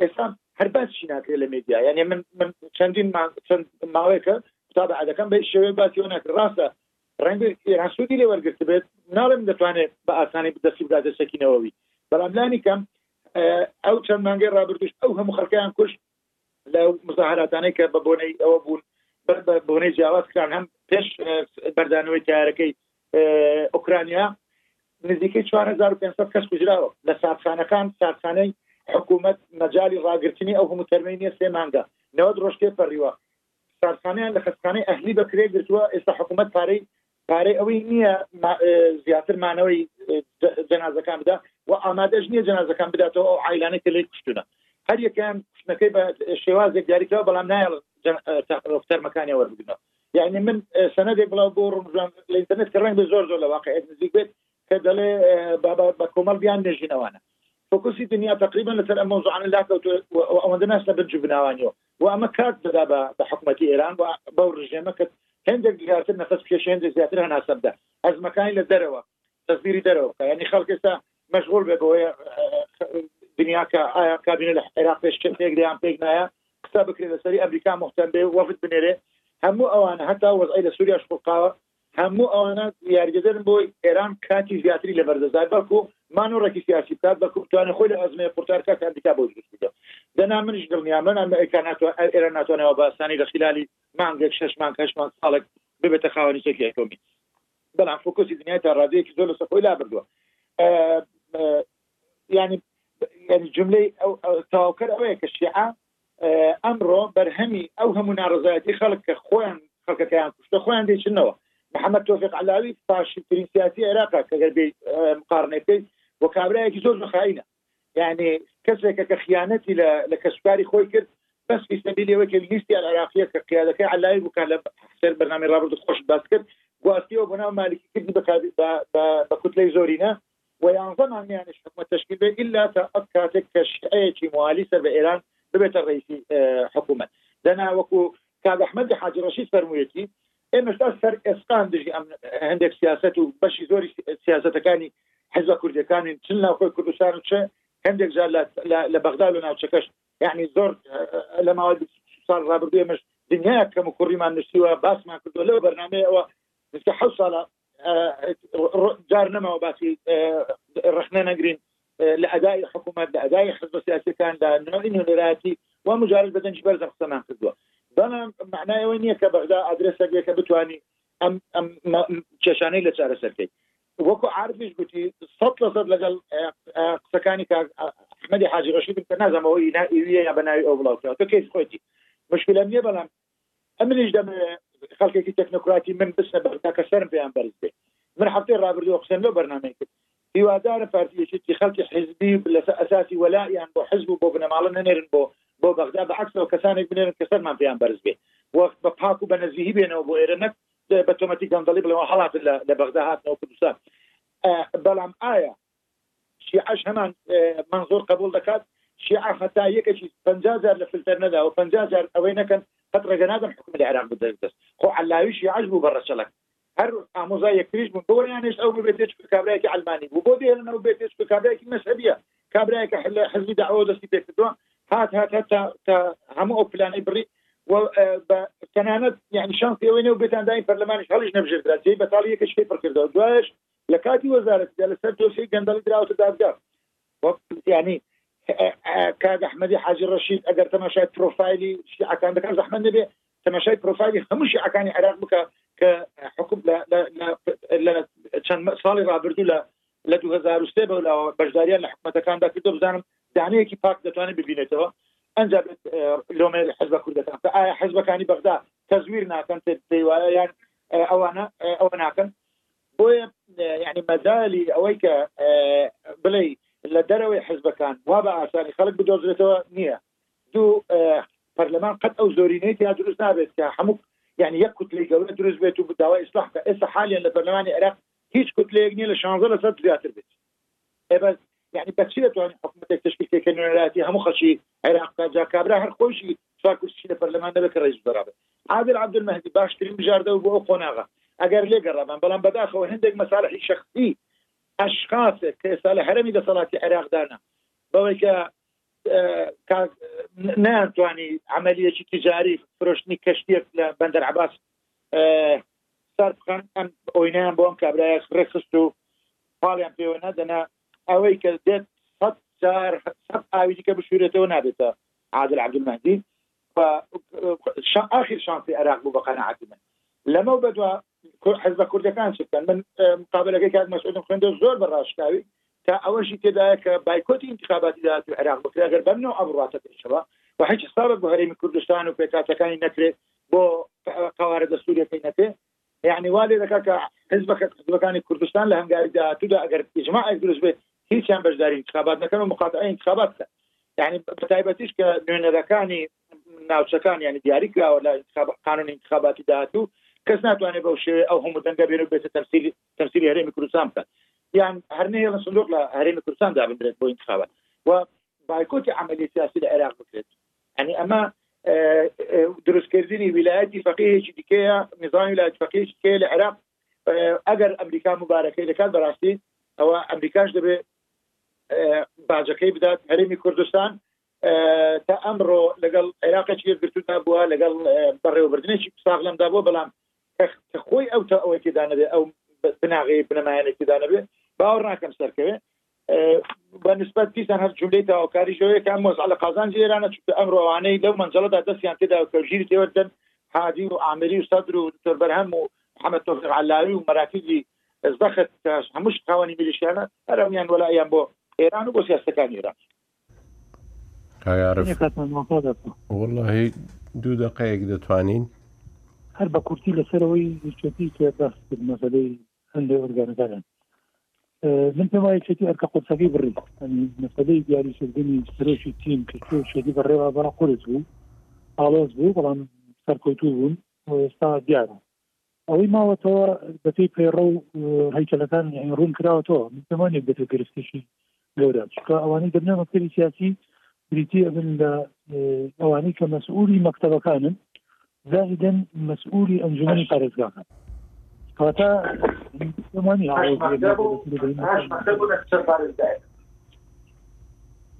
Speaker 3: ئێستا هەر باسی ناکرێت لە مدیا یعنی من من چەندین چەند ماوەیەکە قوتابعەکەم بە شێوێ باسی ناکرێت ڕاستە ڕەنگە ئێران سوودی لێ وەرگرتبێت، ناڵێم دەتوانێت بە ئاسانی دەستی بگاتە چەکی نەوەوی، بەڵام لانی کەم ئەو چەند مانگەی ڕابردووش ئەو هەموو خەڵکەیان کوشت لە مزاهراتانەی کە بە بۆنەی ئەوە بوون بە بۆنەی جیاواز کران هەم پێش بەردانەوەی تارەکەی ئۆکرانیا نزیکەی 4500 کەس کوژراوە لە ساردخانەکان ساردخانەی حکوومەت مەجای ڕاگررتنی ئەو هەموو تەرمەی نیە سێ مانگە نەوەد ڕۆژتێ پەڕیوە قوتابخانەیان لە خەستخانەی ئەهلی بەکرێ گرتووە ئێستا حکوومەت پارەی پارەی ئەوەی نییە زیاتر مانەوەی جەنازەکان بدا و ئامادەش نییە جەنازەکان بداتەوە ئەو عیلانە کە لی کوشتونە هەر یەکەیان کوشتنەکەی بە شێوازێک دیاریکەوە بەڵام نایڵ تەرمەکانی وەربگرنەوە یعنی من سەنەدێک بڵاو بۆ ڕژان لە ئینتەرنێت کە ڕەنگ بە زۆر زۆر لە واقع نزیک بێت کە دەڵێ بە کۆمەڵ بیان نێژین ئەوانە فۆکوسی دنیا تقریبا لەسەر ئەم مۆزوعانە لاکەوت ئەوەندە ناستە بن جوبناوانیەوە و ئەمە کات دەدا بە حکوومەتتی ئێران و بەو ڕژێمە کرد هەندێک زیاتر نەفس پێش هێندێک زیاتر هەناسە بدە ئەزمەکانی لە دەرەوە تەزبیری دەرەوە بکە ینی خەڵک ئێستا مەشغول بێ بۆیە دنیا کە ئایا کابینە لە عێراق پێش پێک دیان پێک نایە قسە بکرێت لەسەری ئەمریکا مختەن بێ وەفت بنێرێ هەموو ئەوان هەتا وەزعی لە سووریاش خوڵقاوە هەموو ئەوانە یارگەدەرن بۆی ئێران کاتی زیاتری لەبەر دەزای بەڵکو مانۆڕێکی سیاسی بکات بەڵکو بتوانێ خۆی لە ئەزمەیە قورتار کات ئەمریکا بۆ دروست بکە دەنا منش دڵنیام لەنا ئەمریکا ناتوان ئێران ناتوانەوە باسانی لە خلالی مانگێک شش مانگ هەش مانگ ساڵێک ببێتە خاوەنی چەکی ئەتۆمی بەڵام فۆکۆسی دنیای تا ڕادەیەکی زۆر لەسە خۆی لا بردووە ینی ینی جملەی تاوکەر ئەوەیە کە شیعە ئەمڕۆ بەرهەمی ئەو هەموو ناڕەزایەتی خەڵک کە خۆیان خەڵکەکەیان کوشتە خۆیان دەیچنەوە محەممەد تۆفق علاوی فاشل ترین سیاسی عێراقا کە گەر مقارنە بکەیت بۆ کابراایەکی زۆر خاینە یعنی کەسێکە کە خیانەتی لە کەسکاری خۆی کرد بەس فیسەبیلەوەکە لیستی عراقیە کە قیادەکە علای بکە لە سەر بەنامی ڕابرد خۆش باس کرد گواستیەوە بۆ ناو مالکی کردی بە کوتلەی زۆرینە و یانزە مانگیانیش حکومەت تەشکیل بێت ئیلا تا ئەو کاتێک کە شیعەیەکی موالی سەر بە ئێران ببێتە ڕەیسی حکومەت دەنا وەکو کاک ئەحمەدی حاجی ڕەشید فەرموویەتی ئێمەش تا سەر ئێسقان دژی هەندێک سیاست و بەشی زۆری سیاستەکانی حزبە کوردەکانی چ ناوخۆی کوردستان و چ هەندێک جار لە بەغدا لە ناوچەکەش یعنی زۆر لە ماوەی سال ڕابردوێمەش دنیا کەم و کوڕیمان نووسیوە باسمان کردو لەو بەرنمەیەوە نزیکە حە ساڵە جار نەماوە باسی ڕخنە نەگرین لە ئەدای حکوومەت لە ئەدای حزب سیاسەکان لە ناوی نوێنەراتی و مجارز بەدەنج بەرزە قسەمان کردووە بەڵام معنایەوە نییە کە بەغدا ئادرسە بێ کە بتانی ئەم کێشانەی لە چارەسەرکەی وەکو عربیش گوتی سە لە سەد لەگەڵ قسەکانی کاحمەدی حاجی ڕشیدم کە نازەمەوەی نائویە یا بە ناوی ئەو بڵاوکراوە کەیس خۆیتی مشکلە نیە بەڵام ئەمنیش دەمەوێ خەڵکێکی تەکنۆکراتی من بچنە بەغدا کە سەرم پێیان بەرز بێ من هەفتەی ڕابردووە قسەم لەو بەرنامەی کرد هیوادارم پارتی یەکێتی خەڵکی حزبی لەسەر ئەساسی وەلایان بۆ حزب و بۆ بنەماڵە نەنێرن بۆ بۆ بەغدا بە عکسەوە کەسانێک بنێرن کە سەرمان پێیان بەرز بێ وەخت بە پاک و بە نەزیهی بێنەوە بۆ ئێرە نەک بە تۆمەتی گەندەڵی بڵێەوە هەڵاتن لە بەغدا هاتنەوە کوردستان بەڵام ئایا شیعەش هەمان مەنزوور قەبووڵ دەکات، شیعە هەتا یەکێکی پەنجا جار لە فلتەر نەدا و پەنجا جار ئەوەی نەکەن قەت ڕێگە نادەن حوکم لە عێراق بدرێت دەست، خۆ عەللاوی شیعەش بوو بە ڕەچەڵەک هەر ئامۆزای یەکتریش بوون، بۆ یانێش ئەو ببێتێ چونکە کابرایەکی عەلمانی بوو، بۆ دێرن ئەو بێتێ چونکە کابرایەکی مەزهەبییە، کابرایەکە لە حزبی دەعوەوە دەستی پێ کردووە، هات هات هات تا تا هەموو ئەو پلانەی بڕی و بە تەنانەت یانی شانسی ئەوەی نەبوو بێتان دانی پەرلەمانیش هەڵیش نەبژێردرا جێی بەتاڵی یەکێچکەی پڕ کردەوە، دوایەش لە کاتی وەزارەتیدا لەسەر دۆسیەی گەندەڵی دراوەتە دادگا وەک یانی کاک ئەحمەدی حاجی ڕەشید ئەگەر تەماشای پرۆفایلی شیعەکان دەکات زەحمەت نەبێ تەماشای پرۆفایلی هەموو شیعەکانی عێراق بکە کە حکوم لە چەند ساڵی ڕابردوو لە لە 2023 بەولاوە بەشداریان لە حکومەتەکاندا کردو بزانم دانەیەکی پاک دەتوانێت ببینێتەوە ئەجا لۆمێ حزبە کوردەکان کە ئایا حزبەکانی بەغدا تەزویر ناکەن پێی وایە یان ئەوانە ئەوە ناکەن بۆیە یعنی مەجای ئەوەی کە بڵێ لە دەرەوەی حزبەکان وا بە ئاسانی خەڵک بدۆزرێتەوە نییە دوو پەرلەمان قەت ئەو زۆرینەی یا دروست نابێت کە هەموو یعنی یەک کوتلی گەورە دروست بێت و بداوای ئیسلاح کە ئێستا حالیان لە پەرلەمانی عێراق هیچ کوتلەیەک نیە لە شانزە لەسەر زیاتر بێت ئێ بەس یعنی بە چی دەتوانین حکوومەتێک تشکیل بکەین کە نوێنەرایەتی هەموو خەڵکی عێراق بکات جا کابرا هەر خۆیشی چوار کورسی لە پەرلەمان نەبێت کە ڕئیس وزرا بێت عادل عەبدولمەهدی باشترین بژاردە بوو بۆ ئەو قۆناغە ئەگەر لێ گەڕابان بەڵام بەداخەوە هەندێک مەساڵحی شخصی ئەشخاصێک کە ئێستا لە هەرمی دەسەڵاتی عێراقدانە بەوەی کە ناتوانانی عملیەکی تجاری فرۆشتنی کەشتێک لە بەندەر عباس سەر بخەن ئەم ئۆینیان بۆم کابراە ڕێخست و پاڵیان پێوە نەدەنا ئەوەی کە دێت سەد جار سەد ئاوی دیکە بشورێتەوە نابێتە عادل عبدمەدی آخر شانسی عراق بوو بە قەنەعاتی من لەمە بەدوا حزب کوردەکان چکەن من مقابلەکەی کاک مەسعودم خوێندە زۆر بە ڕاشکاوی تا ئەوەشی تێدایە کە بایکۆتی ئینتخاباتی داهاتوی عێراق بکرێت گەر بەم نەوعە بڕاتە پێشەوە و هیچ حسابێک بۆ هەرێمی کوردستان و پێکهاتەکانی نەکرێت بۆ قەوارە دەستوورەکەی نەکرێت یعنی وا لێ دەکات کە حزبەکە حزبەکانی کوردستان لە هەنگاری داهاتوودا ئەگەر ئیجماعێک دروست بێت هیچیان بەشداری انتخابات نەکەن و مقاطعە انتخابات بکەن یعنی بەتایبەتیش کە نوێنەرەکانی ناوچەکان یعنی دیاری کراوە لە قانون انتخاباتی داهاتوو کەس ناتوانێت بەو شێوێ ئەو هەموو دەنگە بێن و بێتە تەمسیلی تەمسیلی هەرێمی کوردستان بکەن یان هەر نەیەڵە سندۆق لە هەرێمی کوردستان دابدرێت بۆ انتخابات و بایکۆتی عملی سیاسی لە عێراق بکرێت ئەنی ئەمە دروستکردنی ویلایەتی فەقەیەکی دیکەیە نظامی ویلایەت فەقەیەکی دیکە لە عێراق ئەگەر ئەمریکا مبارەکەی دەکات بەڕاستی ئەوە ئەمریکاش دەبێت باجەکەی بدات هەرێمی کوردستان تا ئەمڕۆ لەگەڵ عێراقێکی یەکگرتوودا بووە لەگەڵ بەڕێوەبردنێکی ساغ لەمدا بووە بەڵام کە خۆی ئەو تا ئەوەی تێدا نەبێ ئەو بناغەیە بنەمایانێک تێدا نەبێ باوەڕ ناکەم سەرکەوێ بە نسبت دیسان هەر جولەی تاوکاری ژەوەیە کە مۆز لە قازانجی ئێرانە چکە ئەم ڕۆوانەی لەو منجڵەدا دەستیان تێدا کە ژیر تێوەدەن هادی و ئامری و سەدر و دکتۆر بەرهەم و محەممەد تۆفیق علاوی و مەراکزی زەخت هەمووش خاوەنی ملیشیانە هەرمیان وەلایان بۆ ئێران و بۆ سیاستەکان ئێران
Speaker 1: ئایارف وڵی دوو دەقەیەک دەتوانین
Speaker 2: هەر بە کورتی لەسەرەوەی چێتی کە باست کرد مەسەدەی هەندێک ئۆرگانەکانیان من پێم وایە چێتی ئەرکە قورسەکەی بڕی مەسەدەی دیاریکردنی سەرۆکی تیم کە چۆ شێتی بەڕێوە بەڵا قرس بوو ئاڵۆز بوو بەڵام سەرکەوتوو بوون ئێستا دیارە ئەوەی ماوەتەوە بەپی پەیڕە و هەیکلەکان ڕوون کراوەتەوە متمانێک بێتە گرفتێکی گەورە چکە ئەوانەی دەبنە مەکتەری سیاسی بریتی ئەبن لە ئەوانەی کە مەسئولی مەکتەبەکانن زاهدن مەسئولی ئەنجومی پارێزگاکە کاتا متمانی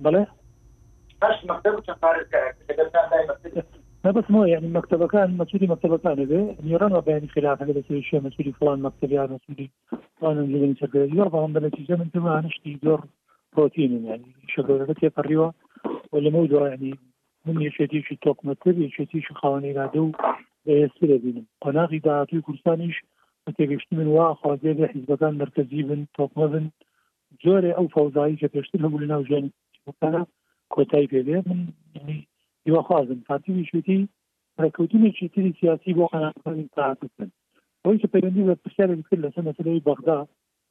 Speaker 2: بەڵێ هەشت
Speaker 3: مەکتەب و چەند پارێزگایەک کە لەگەڵ کان لای مەکتەبی
Speaker 2: بەس مۆ یعنی مەکتەبەکان مەسوولی مەکتەبەکان دەبێ نیڕەن و بەیانی خلافە لە سوی شوێ مەسوولی فڵان مەکتەبیان مەسوولی فڵان ئەنجومەنی سەرپێ زۆر بەڵام بە نەتیجە من پێم وانە شتی زۆر ڕۆتینن یعنی شەگەورەکە تێپەڕیوە و لەمەو دوای یعنی من یەکێتیشی تۆپ مەکتەب یەکێتیشی خاوەن ئیرادە و بەهێزتر دەبینم قۆناغی داهاتووی کوردستانیش بە تێگەشتی من وا خوازێ لە حیزبەکان مرکزی بن تۆپمە بن جۆرێ ئەو فەوزایی کە پێشتر هەبوو لە ناو ژیانی چەکەکانە کۆتایی پێ بێ من هیواخوازم پارتی و یەکێتی ڕێککەوتنێکی تری سیاسی بۆ قەناعەتمەندی تاعەت بکەن ئەوەی کە پەیوەندی بە پرسیارێک کرد لەسەر مەسەلەی بەغدا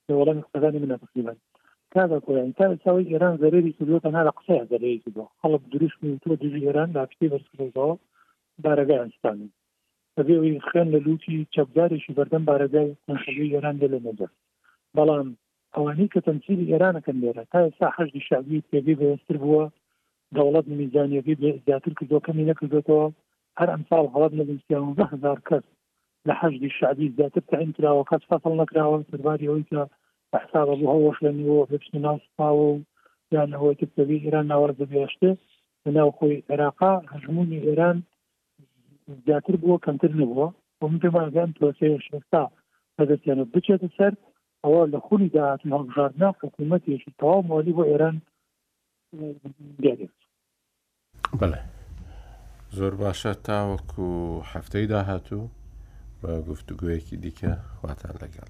Speaker 2: لە وەڵامی قسەکانی منە تقریبا کادا کۆیان تا ئێستاوەی ئێران زەرەری کردووە تەنها لە قسەیان زەرەری کردووە خەڵک دروشمی وتووە دژی ئێران لاپیتەی بەرزکردەوە بارەگایان سوتاندن بەبێ ئەوەی خوێن لە لووتی چەکدارێکی بەردەم بارەگای قونسڵگەی ئێران لێ لە نەدەست بەڵام ئەوانەی کە تەمسیلی ئێران ئەکەن لێرە تا ئێستا حەشدی شەعبی پێگەی بەهێزتر بووە دەوڵەت میزانیەکەی بێ زیاتر کردو کەمی نەکردێتەوە هەر ئەمساڵ هەڵەت نەبم سیانزە هەزار کەس لە حەشدی شەعبی زیاتر تعین کراوە کەس فەسڵ نەکراوە سەرباری ئەوەی کە حسابە بۆ هەوەش لە نیوە بچنە ناو سپاوە و یان ئەوەی تر پێگەی ئێران ناواز دەبێشتێ لە ناو خۆی عێراقا هەژمونی ئێران زیاتر بووە کەمتر نەبووە و من پێمانگەم پرۆسەیە شێستا بەدەستێنە بچێتە سەر ئەوا لە خولی داهاتوی هەڵبژاردنا حکوومەتێکی تەواو مۆلی بۆ ئێران دێنێت.
Speaker 1: بەڵێ زۆر باشە تاوەکو هەفتەی داهاتوو بە گفتوگویەکی دیکە خواتان لەگەڵ.